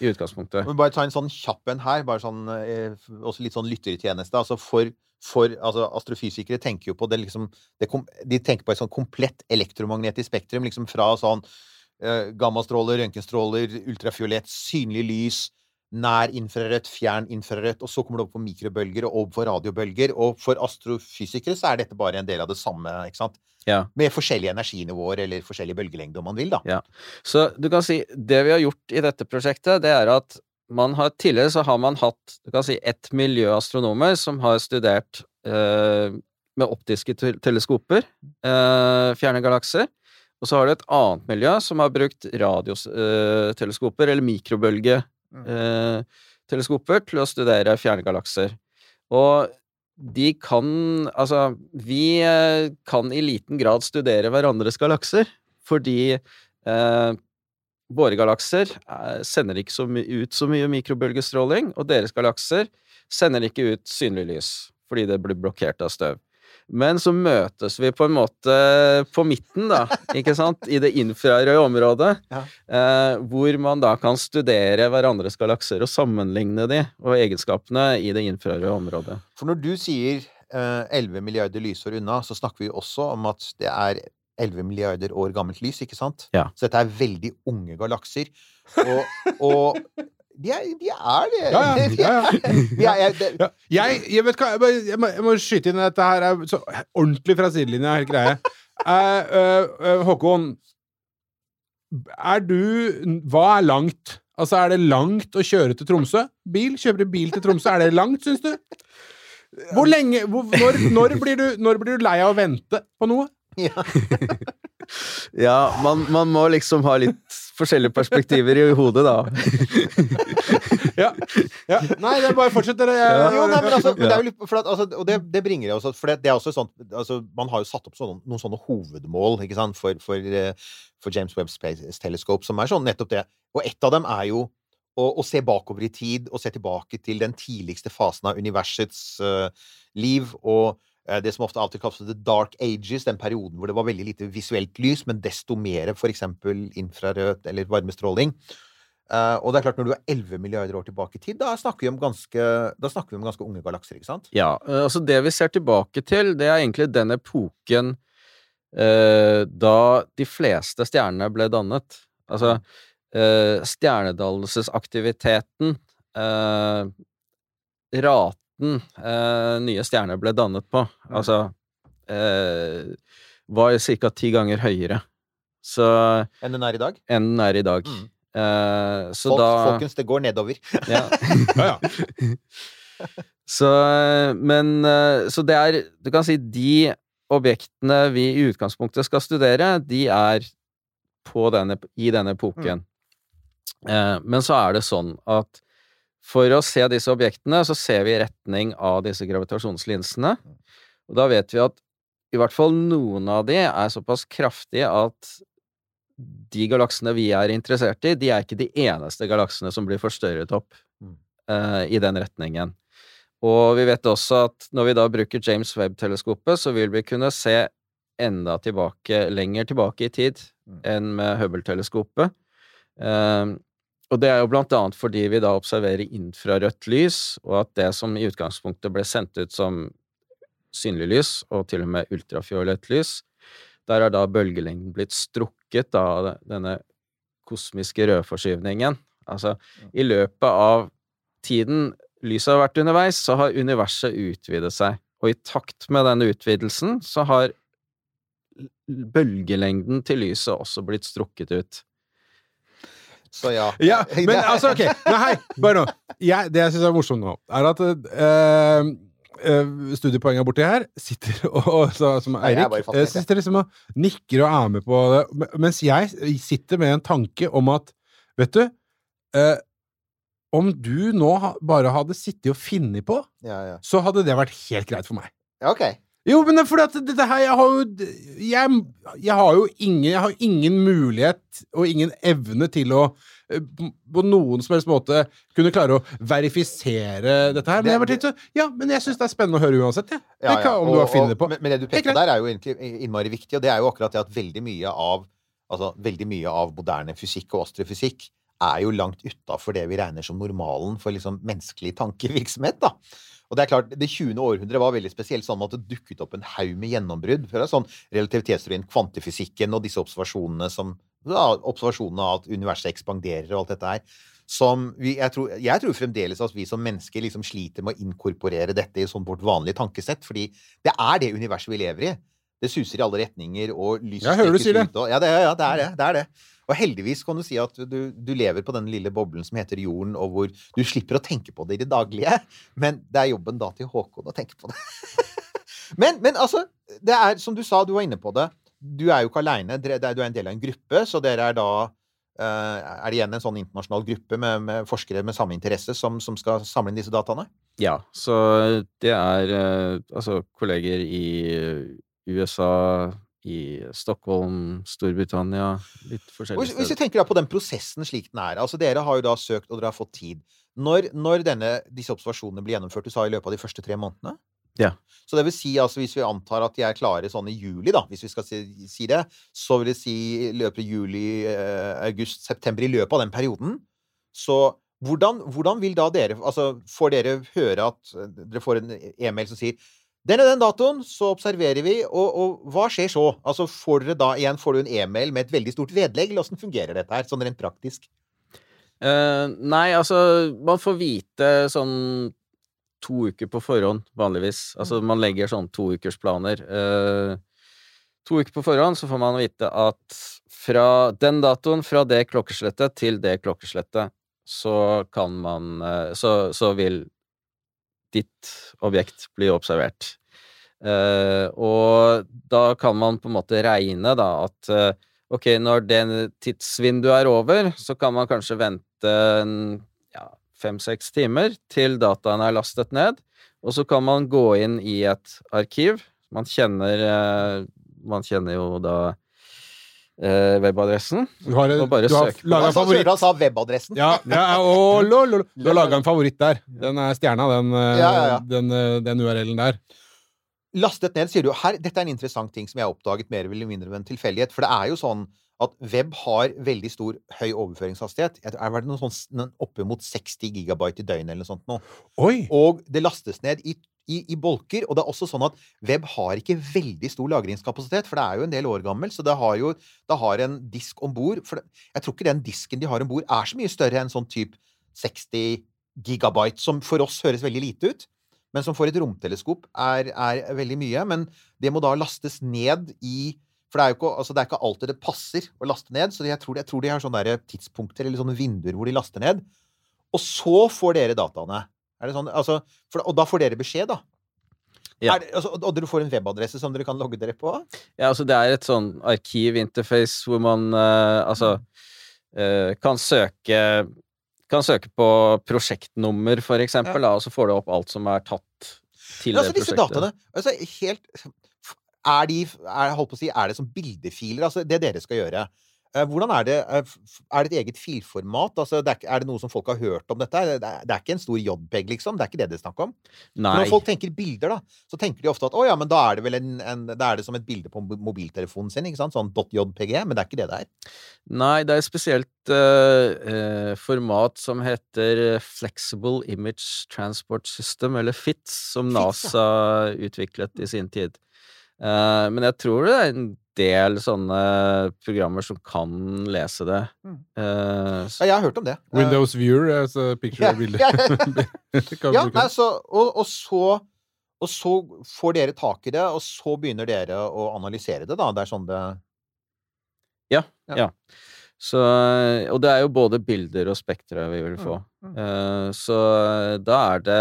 i utgangspunktet. Men bare ta en sånn kjapp en her, bare sånn, eh, også litt sånn lyttertjeneste. Altså for, for altså astrofysikere tenker jo på det liksom det De tenker på et sånn komplett elektromagnetisk spektrum, liksom fra sånn eh, gammastråler, røntgenstråler, ultrafiolett, synlig lys, nær infrarødt, fjern infrarødt, og så kommer det opp på mikrobølger og på radiobølger. Og for astrofysikere så er dette bare en del av det samme, ikke sant? Ja. Med forskjellige energinivåer eller forskjellig bølgelengde, om man vil, da. Ja. Så du kan si, det vi har gjort i dette prosjektet, det er at man har, tidligere så har man hatt du kan si, ett miljø astronomer som har studert eh, med optiske teleskoper, eh, fjerne galakser. Og så har du et annet miljø som har brukt radioteleskoper, eller mikrobølgeteleskoper, til å studere fjerngalakser. Og de kan Altså, vi eh, kan i liten grad studere hverandres galakser, fordi eh, våre galakser eh, sender ikke så ut så mye mikrobølgestråling, og deres galakser sender ikke ut synlig lys, fordi det blir blokkert av støv. Men så møtes vi på en måte på midten, da, ikke sant, i det infrarøde området, Ja. eh, hvor man da kan studere hverandres galakser og sammenligne de og egenskapene i det infrarøde området. For når du sier eh, 11 milliarder lysår unna, så snakker vi også om at det er 11 milliarder år gammelt lys, ikke sant? Ja. Så dette er veldig unge galakser. Og, og de, er, de er det. Ja, ja, (laughs) jeg- det- jeg, jeg vet hva, jeg, må- jeg, må, jeg må skyte inn dette her er så ordentlig fra sidelinja, helt greie. Uh, uh, Håkon, er du Hva er langt? Altså, er det langt å kjøre til Tromsø? Bil? Kjøper du bil til Tromsø? Er det langt, syns du? Hvor lenge hvor, når, når, blir du, når blir du lei av å vente på noe? Ja. (laughs) Ja, man, man må liksom ha litt forskjellige perspektiver i hodet, da. Ja. ja. Nei, det er bare fortsett, dere. Jo, nei, men altså, det er jo litt, at, altså, og det, det bringer jeg også For det, det er også sånn altså, Man har jo satt opp sånne, noen sånne hovedmål ikke sant, for, for, eh, for James Webb Space Telescope, som er sånn nettopp det. Og ett av dem er jo å, å se bakover i tid og se tilbake til den tidligste fasen av universets uh, liv. og det som ofte alltid kalles the dark ages, den perioden hvor det var veldig lite visuelt lys, men desto mer for eksempel infrarød eller varmestråling. Eh, og det er klart, når du er 11 milliarder år tilbake i tid, da snakker vi om ganske, vi om ganske unge galakser, ikke sant? Ja, eh, altså det vi ser tilbake til, det er egentlig den epoken eh, da de fleste stjernene ble dannet. Altså eh, stjernedannelsesaktiviteten, eh, raten eh, nye stjerner ble dannet på, altså eh, var ca. ti ganger høyere så Enn den er i dag. enn den er i dag. Mm. Eh, så Folk, da Folkens, det går nedover. ja. (laughs) Ja, ja. (laughs) Så, men eh, Så det er Du kan si de objektene vi i utgangspunktet skal studere, de er på denne, i denne epoken. Eh, men så er det sånn at for å se disse objektene, så ser vi i retning av disse gravitasjonslinsene. Og da vet vi at i hvert fall noen av de er såpass kraftige at de galaksene vi er interessert i, de er ikke de eneste galaksene som blir forstørret opp Mm. eh, i den retningen. Og vi vet også at når vi da bruker James Webb-teleskopet, så vil vi kunne se enda tilbake, lenger tilbake i tid Mm. enn med Hubble-teleskopet. Eh, og det er jo blant annet fordi vi da observerer infrarødt lys, og at det som i utgangspunktet ble sendt ut som synlig lys, og til og med ultrafiolett lys, der er da bølgelengden blitt strukket av denne kosmiske rødforskyvningen. Altså, i løpet av tiden lyset har vært underveis, så har universet utvidet seg. Og i takt med denne utvidelsen så har bølgelengden til lyset også blitt strukket ut. Så ja. Ja, (laughs) men altså, ok. Men hei, bare nå. Jeg, det jeg syns er morsomt nå, er at eh, studiepoenget borti her sitter (laughs) og, så, Som Nei, Eirik eh, sitter liksom og nikker og er med på det, mens jeg sitter med en tanke om at Vet du eh, Om du nå bare hadde sittet og funnet på, Ja, ja. så hadde det vært helt greit for meg. ok. Jo, men det er fordi at dette her Jeg har jo Jeg, jeg har jo ingen Jeg har ingen mulighet og ingen evne til å eh, på noen som helst måte kunne klare å verifisere dette her. Men Det- jeg litt Ja, men jeg syns det er spennende å høre uansett, jeg. Ja, Det ja. Om du har funnet det på. Men, men det du peker på der, er jo egentlig innmari viktig, og det er jo akkurat det at veldig mye av Altså, veldig mye av moderne fysikk og astrofysikk er jo langt utafor det vi regner som normalen for liksom menneskelig tankevirksomhet, da. Og det er klart, det 20. århundret var veldig spesielt sånn at det dukket opp en haug med gjennombrudd. Fra sånn relativitetsteorien, kvantefysikken og disse observasjonene som ja, Observasjonene av at universet ekspanderer og alt dette her. Som vi, jeg, tror, jeg tror fremdeles at vi som mennesker liksom sliter med å inkorporere dette i sånn vårt vanlige tankesett. Fordi det er det universet vi lever i. Det suser i alle retninger, og lyset Jeg hører du strekkes ut, og- Ja, det, ja, det er det. det er det. Og heldigvis kan du si at du, du lever på den lille boblen som heter jorden, og hvor du slipper å tenke på det i det daglige. Men det er jobben da til Håkon å tenke på det. (laughs) men, men altså, det er som du sa, du var inne på det. Du er jo ikke aleine. Du er en del av en gruppe, så dere er da eh, Er det igjen en sånn internasjonal gruppe med, med forskere med samme interesse som, som skal samle inn disse dataene? Ja, så det er eh, altså kolleger i eh, USA, i Stockholm, Storbritannia, litt forskjellige Hvis, hvis vi tenker da på den prosessen slik den er altså Dere har jo da søkt, og dere har fått tid. Når, når denne, disse observasjonene blir gjennomført, du sa i løpet av de første tre månedene? Ja. Så det vil si, altså hvis vi antar at de er klare sånn i juli, da, hvis vi skal si, si det, så vil det si i løpet av juli, eh, august, september, i løpet av den perioden. Så hvordan, hvordan vil da dere Altså, får dere høre at eh, dere får en e-mail som sier den og den datoen så observerer vi, og, og hva skjer så? Altså får dere da igjen får du en e-mail med et veldig stort vedlegg, eller åssen fungerer dette her, sånn rent praktisk? Uh, nei, altså, man får vite sånn to uker på forhånd, vanligvis. Altså, man legger sånn toukersplaner. Uh, to uker på forhånd så får man vite at fra den datoen, fra det klokkeslettet til det klokkeslettet, så kan man uh, så, så vil ditt objekt blir observert. Eh, og da kan man på en måte regne da at eh, ok, når det tidsvinduet er over, så kan man kanskje vente ja, fem-seks timer til dataene er lastet ned, og så kan man gå inn i et arkiv. Man kjenner, eh, man kjenner jo da webadressen. Du har, Og bare du har søk laga en favoritt. Han sa webadressen. Ja, ja å, lo, lo, lo. Du har laga en favoritt der. Den er stjerna, den, eh, Ja, ja, ja. den, eh, den URL-en der. Lastet ned, sier du. Her, dette er en interessant ting som jeg har oppdaget mer eller mindre ved en tilfeldighet. For det er jo sånn at web har veldig stor høy overføringshastighet. Jeg tror- Er det noe sånn oppimot 60 gigabyte i døgnet eller noe sånt nå? Oi! Og det lastes ned i, i, i bolker. Og det er også sånn at web har ikke veldig stor lagringskapasitet, for det er jo en del år gammel, så det har jo det har en disk om bord. Jeg tror ikke den disken de har om bord, er så mye større enn sånn type 60 gigabyte, som for oss høres veldig lite ut. Men som for et romteleskop er, er veldig mye. Men det må da lastes ned i For det er jo ikke, altså det er ikke alltid det passer å laste ned. Så jeg tror, jeg tror de har sånne tidspunkter eller sånne vinduer hvor de laster ned. Og så får dere dataene. Er det sånn? Altså, for, og da får dere beskjed, da. Ja. Det, altså, og dere får en webadresse som dere kan logge dere på? Ja, altså det er et sånn arkivinterface hvor man uh, altså uh, kan søke kan søke på prosjektnummer, for eksempel, da, og så får du opp alt som er tatt til ja, altså, det disse prosjektet. dataene altså, helt, er, de, er, holdt på å si, er det som bildefiler? Altså, det dere skal gjøre. Eh, Hvordan er det? eh, Er det et eget filformat? Altså, det er, det noe som folk har hørt om dette? Det er, det er ikke en stor JPEG, liksom? Det er ikke det det er snakk om? Nei. Når folk tenker bilder, da, så tenker de ofte at å ja, men da er det vel en, en Da er det som et bilde på mobiltelefonen sin, ikke sant? Sånn .jpg, men det er ikke det det er. Nei, det er et spesielt eh, format som heter Flexible Image Transport System, eller FITS, som NASA utviklet i sin tid. Eh, men jeg tror det er en del sånne programmer som kan lese det. Mm. Uh, Ja, jeg har hørt om det. Eh, Windows Viewer, altså picture Ja, (laughs) nei, så, og, og, så, og så får dere tak i det, og så begynner dere å analysere det, da. Det er sånn det Ja, Ja. ja. Så, og det er jo både bilder og spektre vi vil få. Mm, Eh, så da er det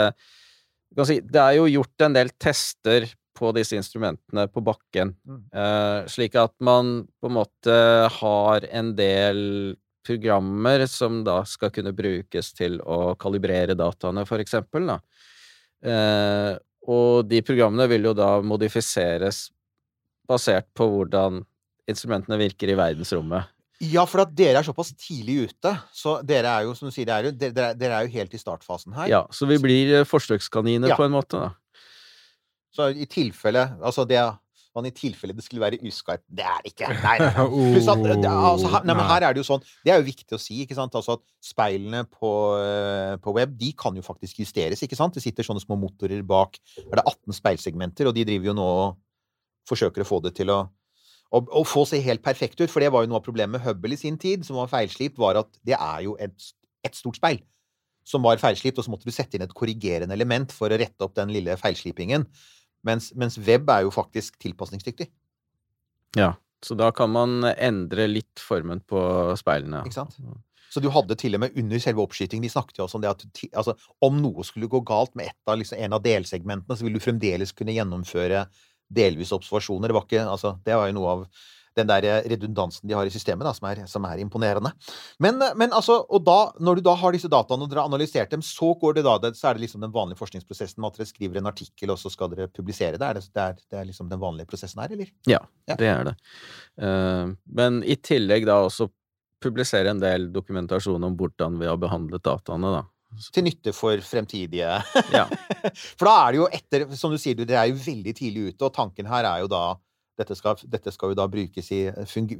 kan si, Det er jo gjort en del tester på disse instrumentene på bakken, Mm. eh, slik at man på en måte har en del programmer som da skal kunne brukes til å kalibrere dataene, for eksempel, da. Eh, og de programmene vil jo da modifiseres basert på hvordan instrumentene virker i verdensrommet. Ja, for at dere er såpass tidlig ute. Så dere er jo, som du sier, dere er jo, dere, dere er- dere er jo helt i startfasen her. Ja, så vi blir eh, forsøkskaniner Ja. på en måte, da. Så i tilfelle Altså det man i tilfelle det skulle være uskarp Det er det ikke. Nei, nei, nei. (laughs) At altså, her, nei, men her er det jo sånn Det er jo viktig å si, ikke sant? Altså at speilene på, eh, på web, de kan jo faktisk justeres, ikke sant? Det sitter sånne små motorer bak Er det 18 speilsegmenter, og de driver jo nå og forsøker å få det til å å, å få se helt perfekt ut, for det var jo noe av problemet med Hubble i sin tid, som var feilslipt, var at det er jo et, et stort speil som var feilslipt, og så måtte du sette inn et korrigerende element for å rette opp den lille feilslipingen. Mens, mens web er jo faktisk tilpasningsdyktig. Ja. Så da kan man endre litt formen på speilene. Ikke sant? Så du hadde til og med under selve oppskytingen De snakket jo også om det at altså, om noe skulle gå galt med av, liksom, en av delsegmentene, så ville du fremdeles kunne gjennomføre delvise observasjoner. Det var ikke Altså, det var jo noe av den der eh, redundansen de har i systemet, da, som er, som er imponerende. Men, eh, men altså, og da, når du da har disse dataene og dere har analysert dem, så går det da, så er det liksom den vanlige forskningsprosessen med at dere skriver en artikkel, og så skal dere publisere det? Er det, det, er, det er liksom den vanlige prosessen her, eller? Ja, Ja. det er det. Uh, men i tillegg da også publisere en del dokumentasjon om hvordan vi har behandlet dataene, da. Til nytte for fremtidige Ja. (laughs) For da er det jo etter Som du sier, det dere er jo veldig tidlig ute, og tanken her er jo da Dette skal, dette skal jo da brukes i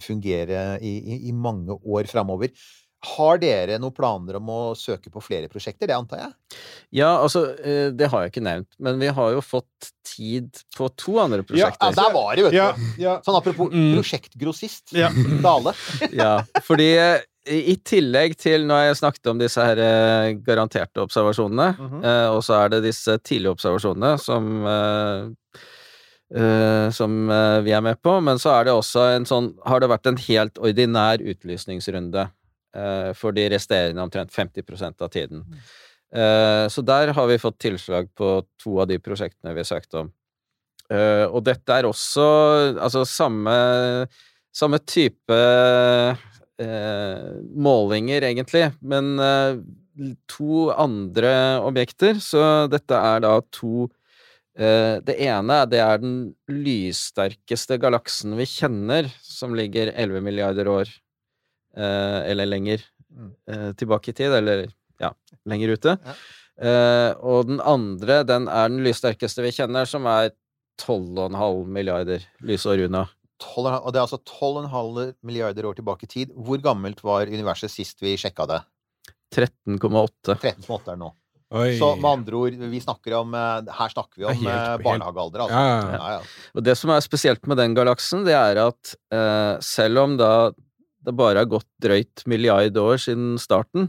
Fungere i, i, i mange år framover. Har dere noen planer om å søke på flere prosjekter? Det antar jeg? Ja, altså, eh, det har jeg ikke nevnt, men vi har jo fått tid på to andre prosjekter. Ja, der var det, vet du! Ja, ja. Sånn apropos Mm. prosjektgrossist. Ja. Dale. (laughs) Ja, fordi eh, i tillegg til Nå har jeg snakket om disse her eh, garanterte observasjonene, mm -hmm. og så er det disse tidlige observasjonene som eh, som uh, vi er med på, men så er det også en sånn Har det vært en helt ordinær utlysningsrunde uh, for de resterende omtrent 50% av tiden. Eh, så der har vi fått tilslag på to av de prosjektene vi søkte om. Eh, og dette er også altså samme, samme type målinger, egentlig, men to andre objekter. Så dette er da to Det ene det er den lyssterkeste galaksen vi kjenner, som ligger 11 milliarder år eh, eller lenger Mm. eh, tilbake i tid, eller ja, lenger ute. Eh, og den andre, den er den lyssterkeste vi kjenner, som er 12,5 milliarder lysår unna. 12, og det er altså 12,5 milliarder år tilbake i tid. Hvor gammelt var universet sist vi sjekka det? 13,8. 13,8 er det nå. Oi. Så med andre ord, vi snakker om eh, Her snakker vi om helt- eh, barnehagealder, altså. Ja, ja, ja. Ja, ja. Og det som er spesielt med den galaksen, det er at eh, selv om da det bare har gått drøyt milliard år siden starten,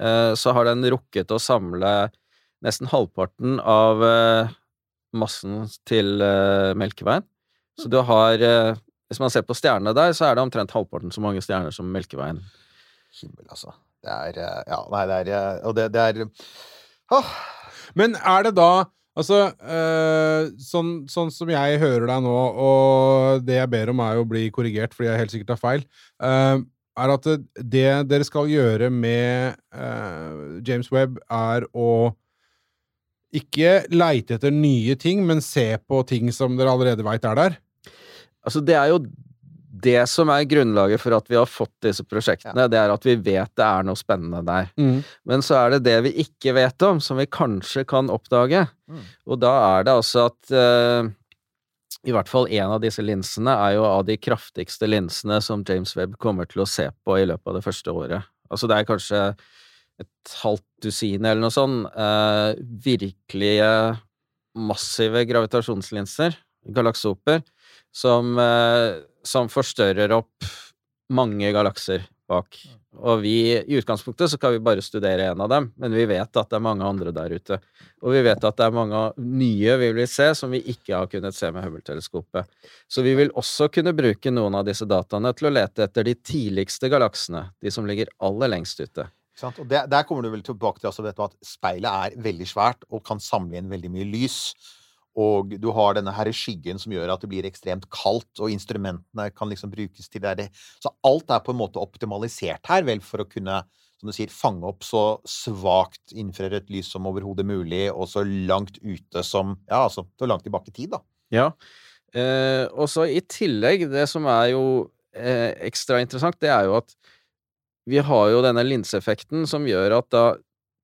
eh, så har den rukket å samle nesten halvparten av eh, massen til eh, Melkeveien. Så du har eh, Hvis man ser på stjernene der, så er det omtrent halvparten så mange stjerner som Melkeveien. Himmel, altså. Det er eh, Ja, nei, det er eh, Og det, det er Åh, Men er det da Altså, øh, sånn, sånn som jeg hører deg nå, og det jeg ber om er jo å bli korrigert fordi jeg helt sikkert tar feil, øh, er at det, det dere skal gjøre med øh, James Webb, er å ikke leite etter nye ting, men se på ting som dere allerede veit er der? Altså, det er jo det som er grunnlaget for at vi har fått disse prosjektene, det er at vi vet det er noe spennende der. Men så er det det vi ikke vet om, som vi kanskje kan oppdage. Mm. Og da er det altså at uh, i hvert fall en av disse linsene er jo av de kraftigste linsene som James Webb kommer til å se på i løpet av det første året. Altså det er kanskje et halvt dusin eller noe sånt eh, virkelige massive gravitasjonslinser, galaksoper, som, eh, som forstørrer opp mange galakser bak. Og vi, i utgangspunktet så kan vi bare studere en av dem, men vi vet at det er mange andre der ute. Og vi vet at det er mange nye vi vil se som vi ikke har kunnet se med Hubble-teleskopet. Så vi vil også kunne bruke noen av disse dataene til å lete etter de tidligste galaksene, de som ligger aller lengst ute. sant? Og det, der kommer du vel tilbake til altså, at speilet er veldig svært og kan samle inn veldig mye lys. Og du har denne her skyggen som gjør at det blir ekstremt kaldt, og instrumentene kan liksom brukes til det. Så alt er på en måte optimalisert her, vel, for å kunne som du sier, fange opp så svakt infrarødt lys som overhodet mulig, og så langt ute som Ja, altså så langt tilbake i tid, da. Ja. Eh, og så i tillegg, det som er jo eh, ekstra interessant, det er jo at vi har jo denne linseeffekten som gjør at da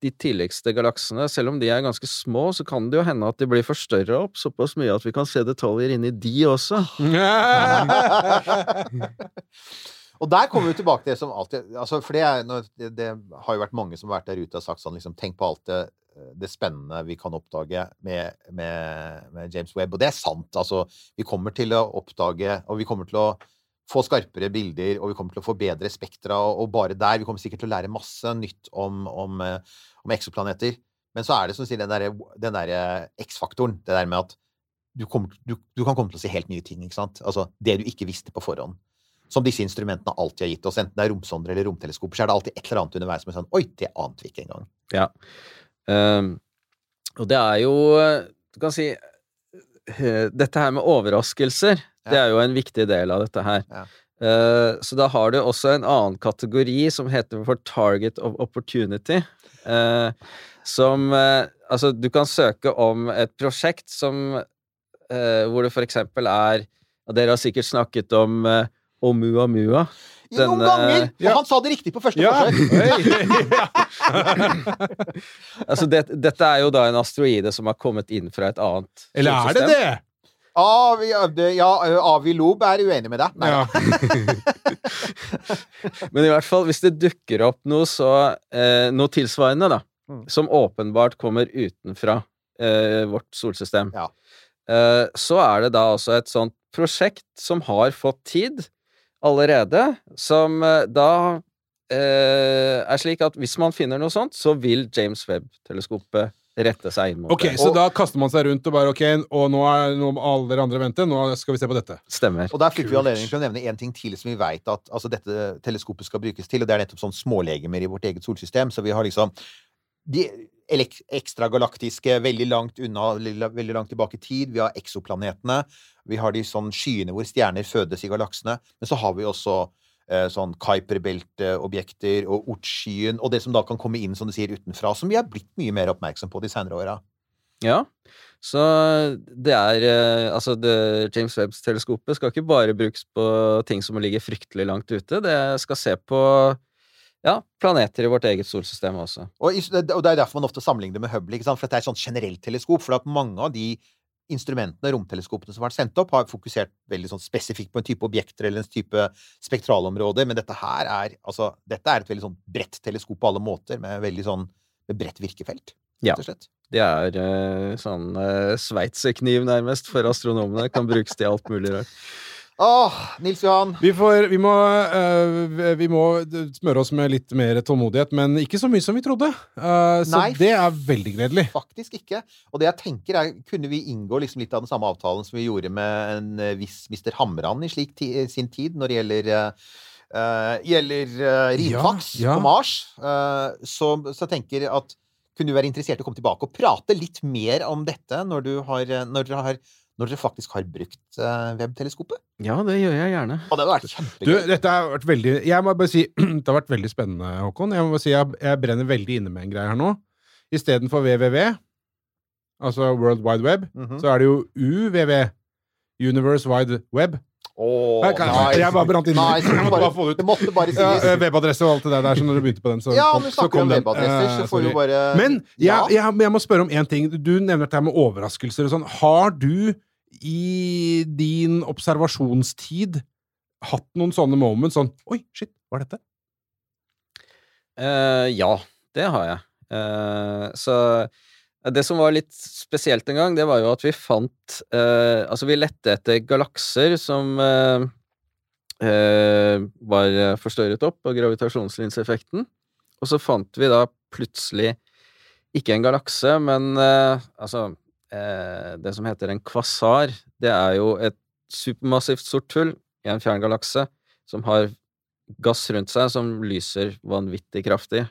de tidligste galaksene, selv om de er ganske små, så kan det jo hende at de blir forstørra opp såpass mye at vi kan se detaljer inni de også. (laughs) Og der kommer vi tilbake til det som alltid altså For det, er, det, det har jo vært mange som har vært der ute og sagt sånn liksom Tenk på alt det, det spennende vi kan oppdage med, med, med James Webb. Og det er sant. Altså, vi kommer til å oppdage, og vi kommer til å få skarpere bilder, og vi kommer til å få bedre spektra, og, bare der Vi kommer sikkert til å lære masse nytt om, om, eh, om eksoplaneter. Men så er det som sier, den derre der X-faktoren. Det der med at du, kommer, du, du kan komme til å se helt nye ting. ikke sant? Altså det du ikke visste på forhånd. Som disse instrumentene alltid har gitt oss. Enten det er romsonder eller romteleskoper, så er det alltid et eller annet underveis som er sånn Oi, det ante vi ikke engang. Ja. Um, og det er jo Du kan si eh, Dette her med overraskelser, det er jo en viktig del av dette her. Ja. Eh, så da har du også en annen kategori som heter for Target of Opportunity. eh, som eh, Altså, du kan søke om et prosjekt som eh, Hvor det for eksempel er og Dere har sikkert snakket om Oumuamua. Ja, Noen ganger! Og Ja. han sa det riktig på første Ja! forsøk. Altså, det, dette er jo da en asteroide som har kommet inn fra et annet Eller er det det? Avi, det- ja, Avi Lob er uenig med deg. Nei, Ja. (laughs) (laughs) Men i hvert fall, hvis det dukker opp noe så eh, Noe tilsvarende, da, Mm. som åpenbart kommer utenfra eh, vårt solsystem, Ja. eh, så er det da altså et sånt prosjekt som har fått tid allerede, som eh, da eh, er slik at hvis man finner noe sånt, så vil James Webb-teleskopet rette seg inn mot Ok, det. så da kaster man seg rundt og bare Ok, og nå, er, nå må alle dere andre vente. Nå skal vi se på dette. Stemmer. Og der fikk vi anledning til å nevne en ting til som vi vet at altså, dette teleskopet skal brukes til, og det er nettopp sånn smålegemer i vårt eget solsystem. Så vi har liksom de ekstragalaktiske, veldig langt unna, veldig langt tilbake i tid. Vi har eksoplanetene. Vi har de sånn skyene hvor stjerner fødes i galaksene. Men så har vi også sånn Kuiper-belteobjekter og Oort-skyen, og det som da kan komme inn, som du sier, utenfra, som vi har blitt mye mer oppmerksom på de senere åra. Ja, så det er eh, Altså, det, James Webbs-teleskopet skal ikke bare brukes på ting som ligger fryktelig langt ute. Det skal se på ja, planeter i vårt eget solsystem også. Og, og det er derfor man ofte sammenligner det med Hubble, ikke sant? for det er et sånt generelt teleskop. For mange av de instrumentene, romteleskopene som har vært sendt opp, har fokusert veldig sånn spesifikt på en type objekter eller en type spektralområder. Men dette her er altså, dette er et veldig sånn bredt teleskop på alle måter, med veldig sånn med bredt virkefelt, Ja. rett og slett. Det er uh, sånn uh, sveitserkniv, nærmest, for astronomene. Kan brukes til alt mulig rart. Åh, Nils Johan! Vi, får, vi, må, uh, vi må smøre oss med litt mer tålmodighet, men ikke så mye som vi trodde. Uh, så Nei. det er veldig gledelig. Faktisk ikke. Og det jeg tenker er, kunne vi inngå liksom litt av den samme avtalen som vi gjorde med en eh, viss Mr. Hamran i ti sin tid, når det gjelder uh, gjelder rimfaks Ja, ja. på Mars, så, så tenker at kunne du være interessert i å komme tilbake og prate litt mer om dette når, du har, når, du har, når dere faktisk har brukt uh, webteleskopet? Ja, det gjør jeg gjerne. Og det har vært Du, kjempegøy. dette har vært veldig Jeg må bare si (clears throat) Det har vært veldig spennende, Håkon. Jeg må bare si jeg, jeg brenner veldig inne med en greie her nå. Istedenfor www, altså World Wide Web, Mhm. så er det jo UWW. Universe Wide Web. Åh, Jeg kan- jeg bare brant inn- Nice. Jeg Bare- bare få det ut. Det måtte bare sies. Ja, webadresse og alt det der. så når du begynte på den, så Ja, kom, så kom den. Eh, så får du bare Men Ja. jeg, jeg, jeg må spørre om én ting. Du nevner dette med overraskelser og sånn. Har du i din observasjonstid hatt noen sånne moments sånn Oi, shit, hva er dette? Uh, ja, det har jeg. Uh, så eh, det som var litt spesielt en gang, det var jo at vi fant uh, Altså, vi lette etter galakser som var forstørret opp av gravitasjonslinseeffekten. Og så fant vi da plutselig ikke en galakse, men altså eh, Det som heter en kvasar, det er jo et supermassivt sort hull i en fjern galakse som har gass rundt seg som lyser vanvittig kraftig.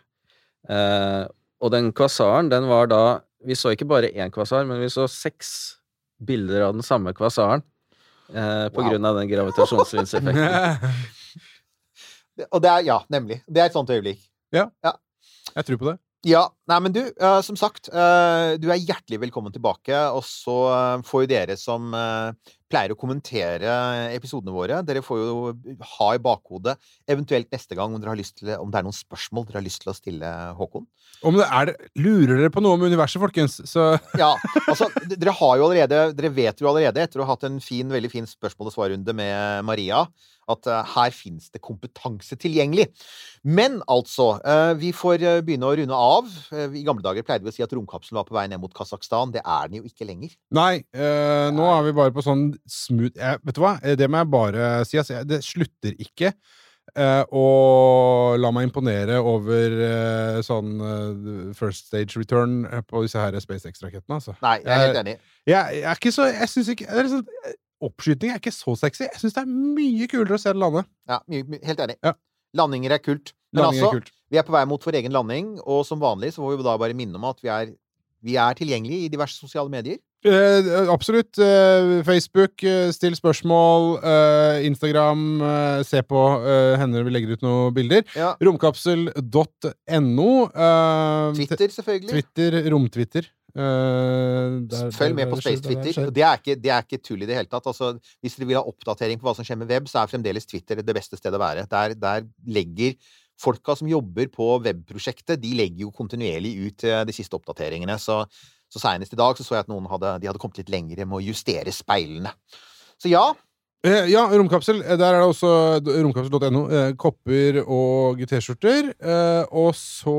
Eh, og den kvasaren, den var da Vi så ikke bare én kvasar, men vi så seks bilder av den samme kvasaren. Eh, på Wow. grunn av den gravitasjonsvinseffekten (laughs) Og det er, ja, nemlig. Det er et sånt øyeblikk. ja, Jeg tror på det. Ja, nei, men du, uh, som sagt, uh, du er hjertelig velkommen tilbake. Og så uh, får jo dere som pleier å kommentere episodene våre, dere får jo ha i bakhodet eventuelt neste gang om, dere har lyst til, om det er noen spørsmål dere har lyst til å stille Håkon. Om det er lurer dere på noe om universet, folkens, så (laughs) Ja, altså, dere har jo allerede Dere vet jo allerede, etter å ha hatt en fin, veldig fin spørsmål- og svarrunde med Maria, at eh, her finnes det kompetanse tilgjengelig. Men altså, eh, vi får eh, begynne å runde av. Eh, I gamle dager pleide vi å si at romkapselen var på vei ned mot Kasakhstan. Det er den jo ikke lenger. Nei, eh, nå er vi bare på sånn smooth jeg, Vet du hva? Eh, Det må jeg bare si. Altså, det slutter ikke eh, å la meg imponere over eh, sånn eh, first stage return eh, på disse her SpaceX-rakettene, altså. Nei, jeg er helt enig. Jeg, jeg er ikke så Jeg syns ikke det er sånn, eh, Oppskyting er ikke så sexy. Jeg syns det er mye kulere å se det lande. Ja, helt enig. Ja. Landinger er kult. Men Landing er altså, kult. vi er på vei mot vår egen landing, og som vanlig så får vi da bare minne om at vi er, vi er tilgjengelige i diverse sosiale medier. Eh, absolutt. Eh, Facebook, eh, still spørsmål. Eh, Instagram, eh, se på. Eh, hender vi legger ut noen bilder. Ja. Romkapsel.no. Eh, Twitter, selvfølgelig. Twitter, romtwitter. Eh, der- Følg med på Space Twitter. Det er, ikke, det er ikke tull i det hele tatt. Altså, hvis dere vil ha oppdatering på hva som skjer med web, så er fremdeles Twitter det beste stedet å være. Der, der legger folka som jobber på webprosjektet, de legger jo kontinuerlig ut eh, de siste oppdateringene. Så, så senest i dag så, så jeg at noen hadde, de hadde kommet litt lenger med å justere speilene. Så ja, ja, romkapsel. Eh, Der er det også romkapsel.no. Eh, kopper og T-skjorter. Eh, og så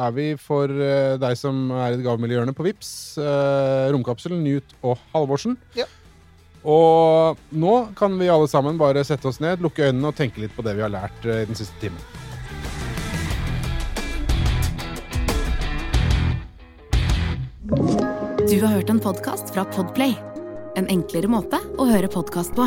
er vi for eh, deg som er i gavmilde på Vips eh, Romkapsel, Newt og Halvorsen. Ja. Og nå kan vi alle sammen bare sette oss ned, lukke øynene og tenke litt på det vi har lært eh, i den siste timen. Du har hørt en podcast fra Podplay. En enklere måte å høre podcast på.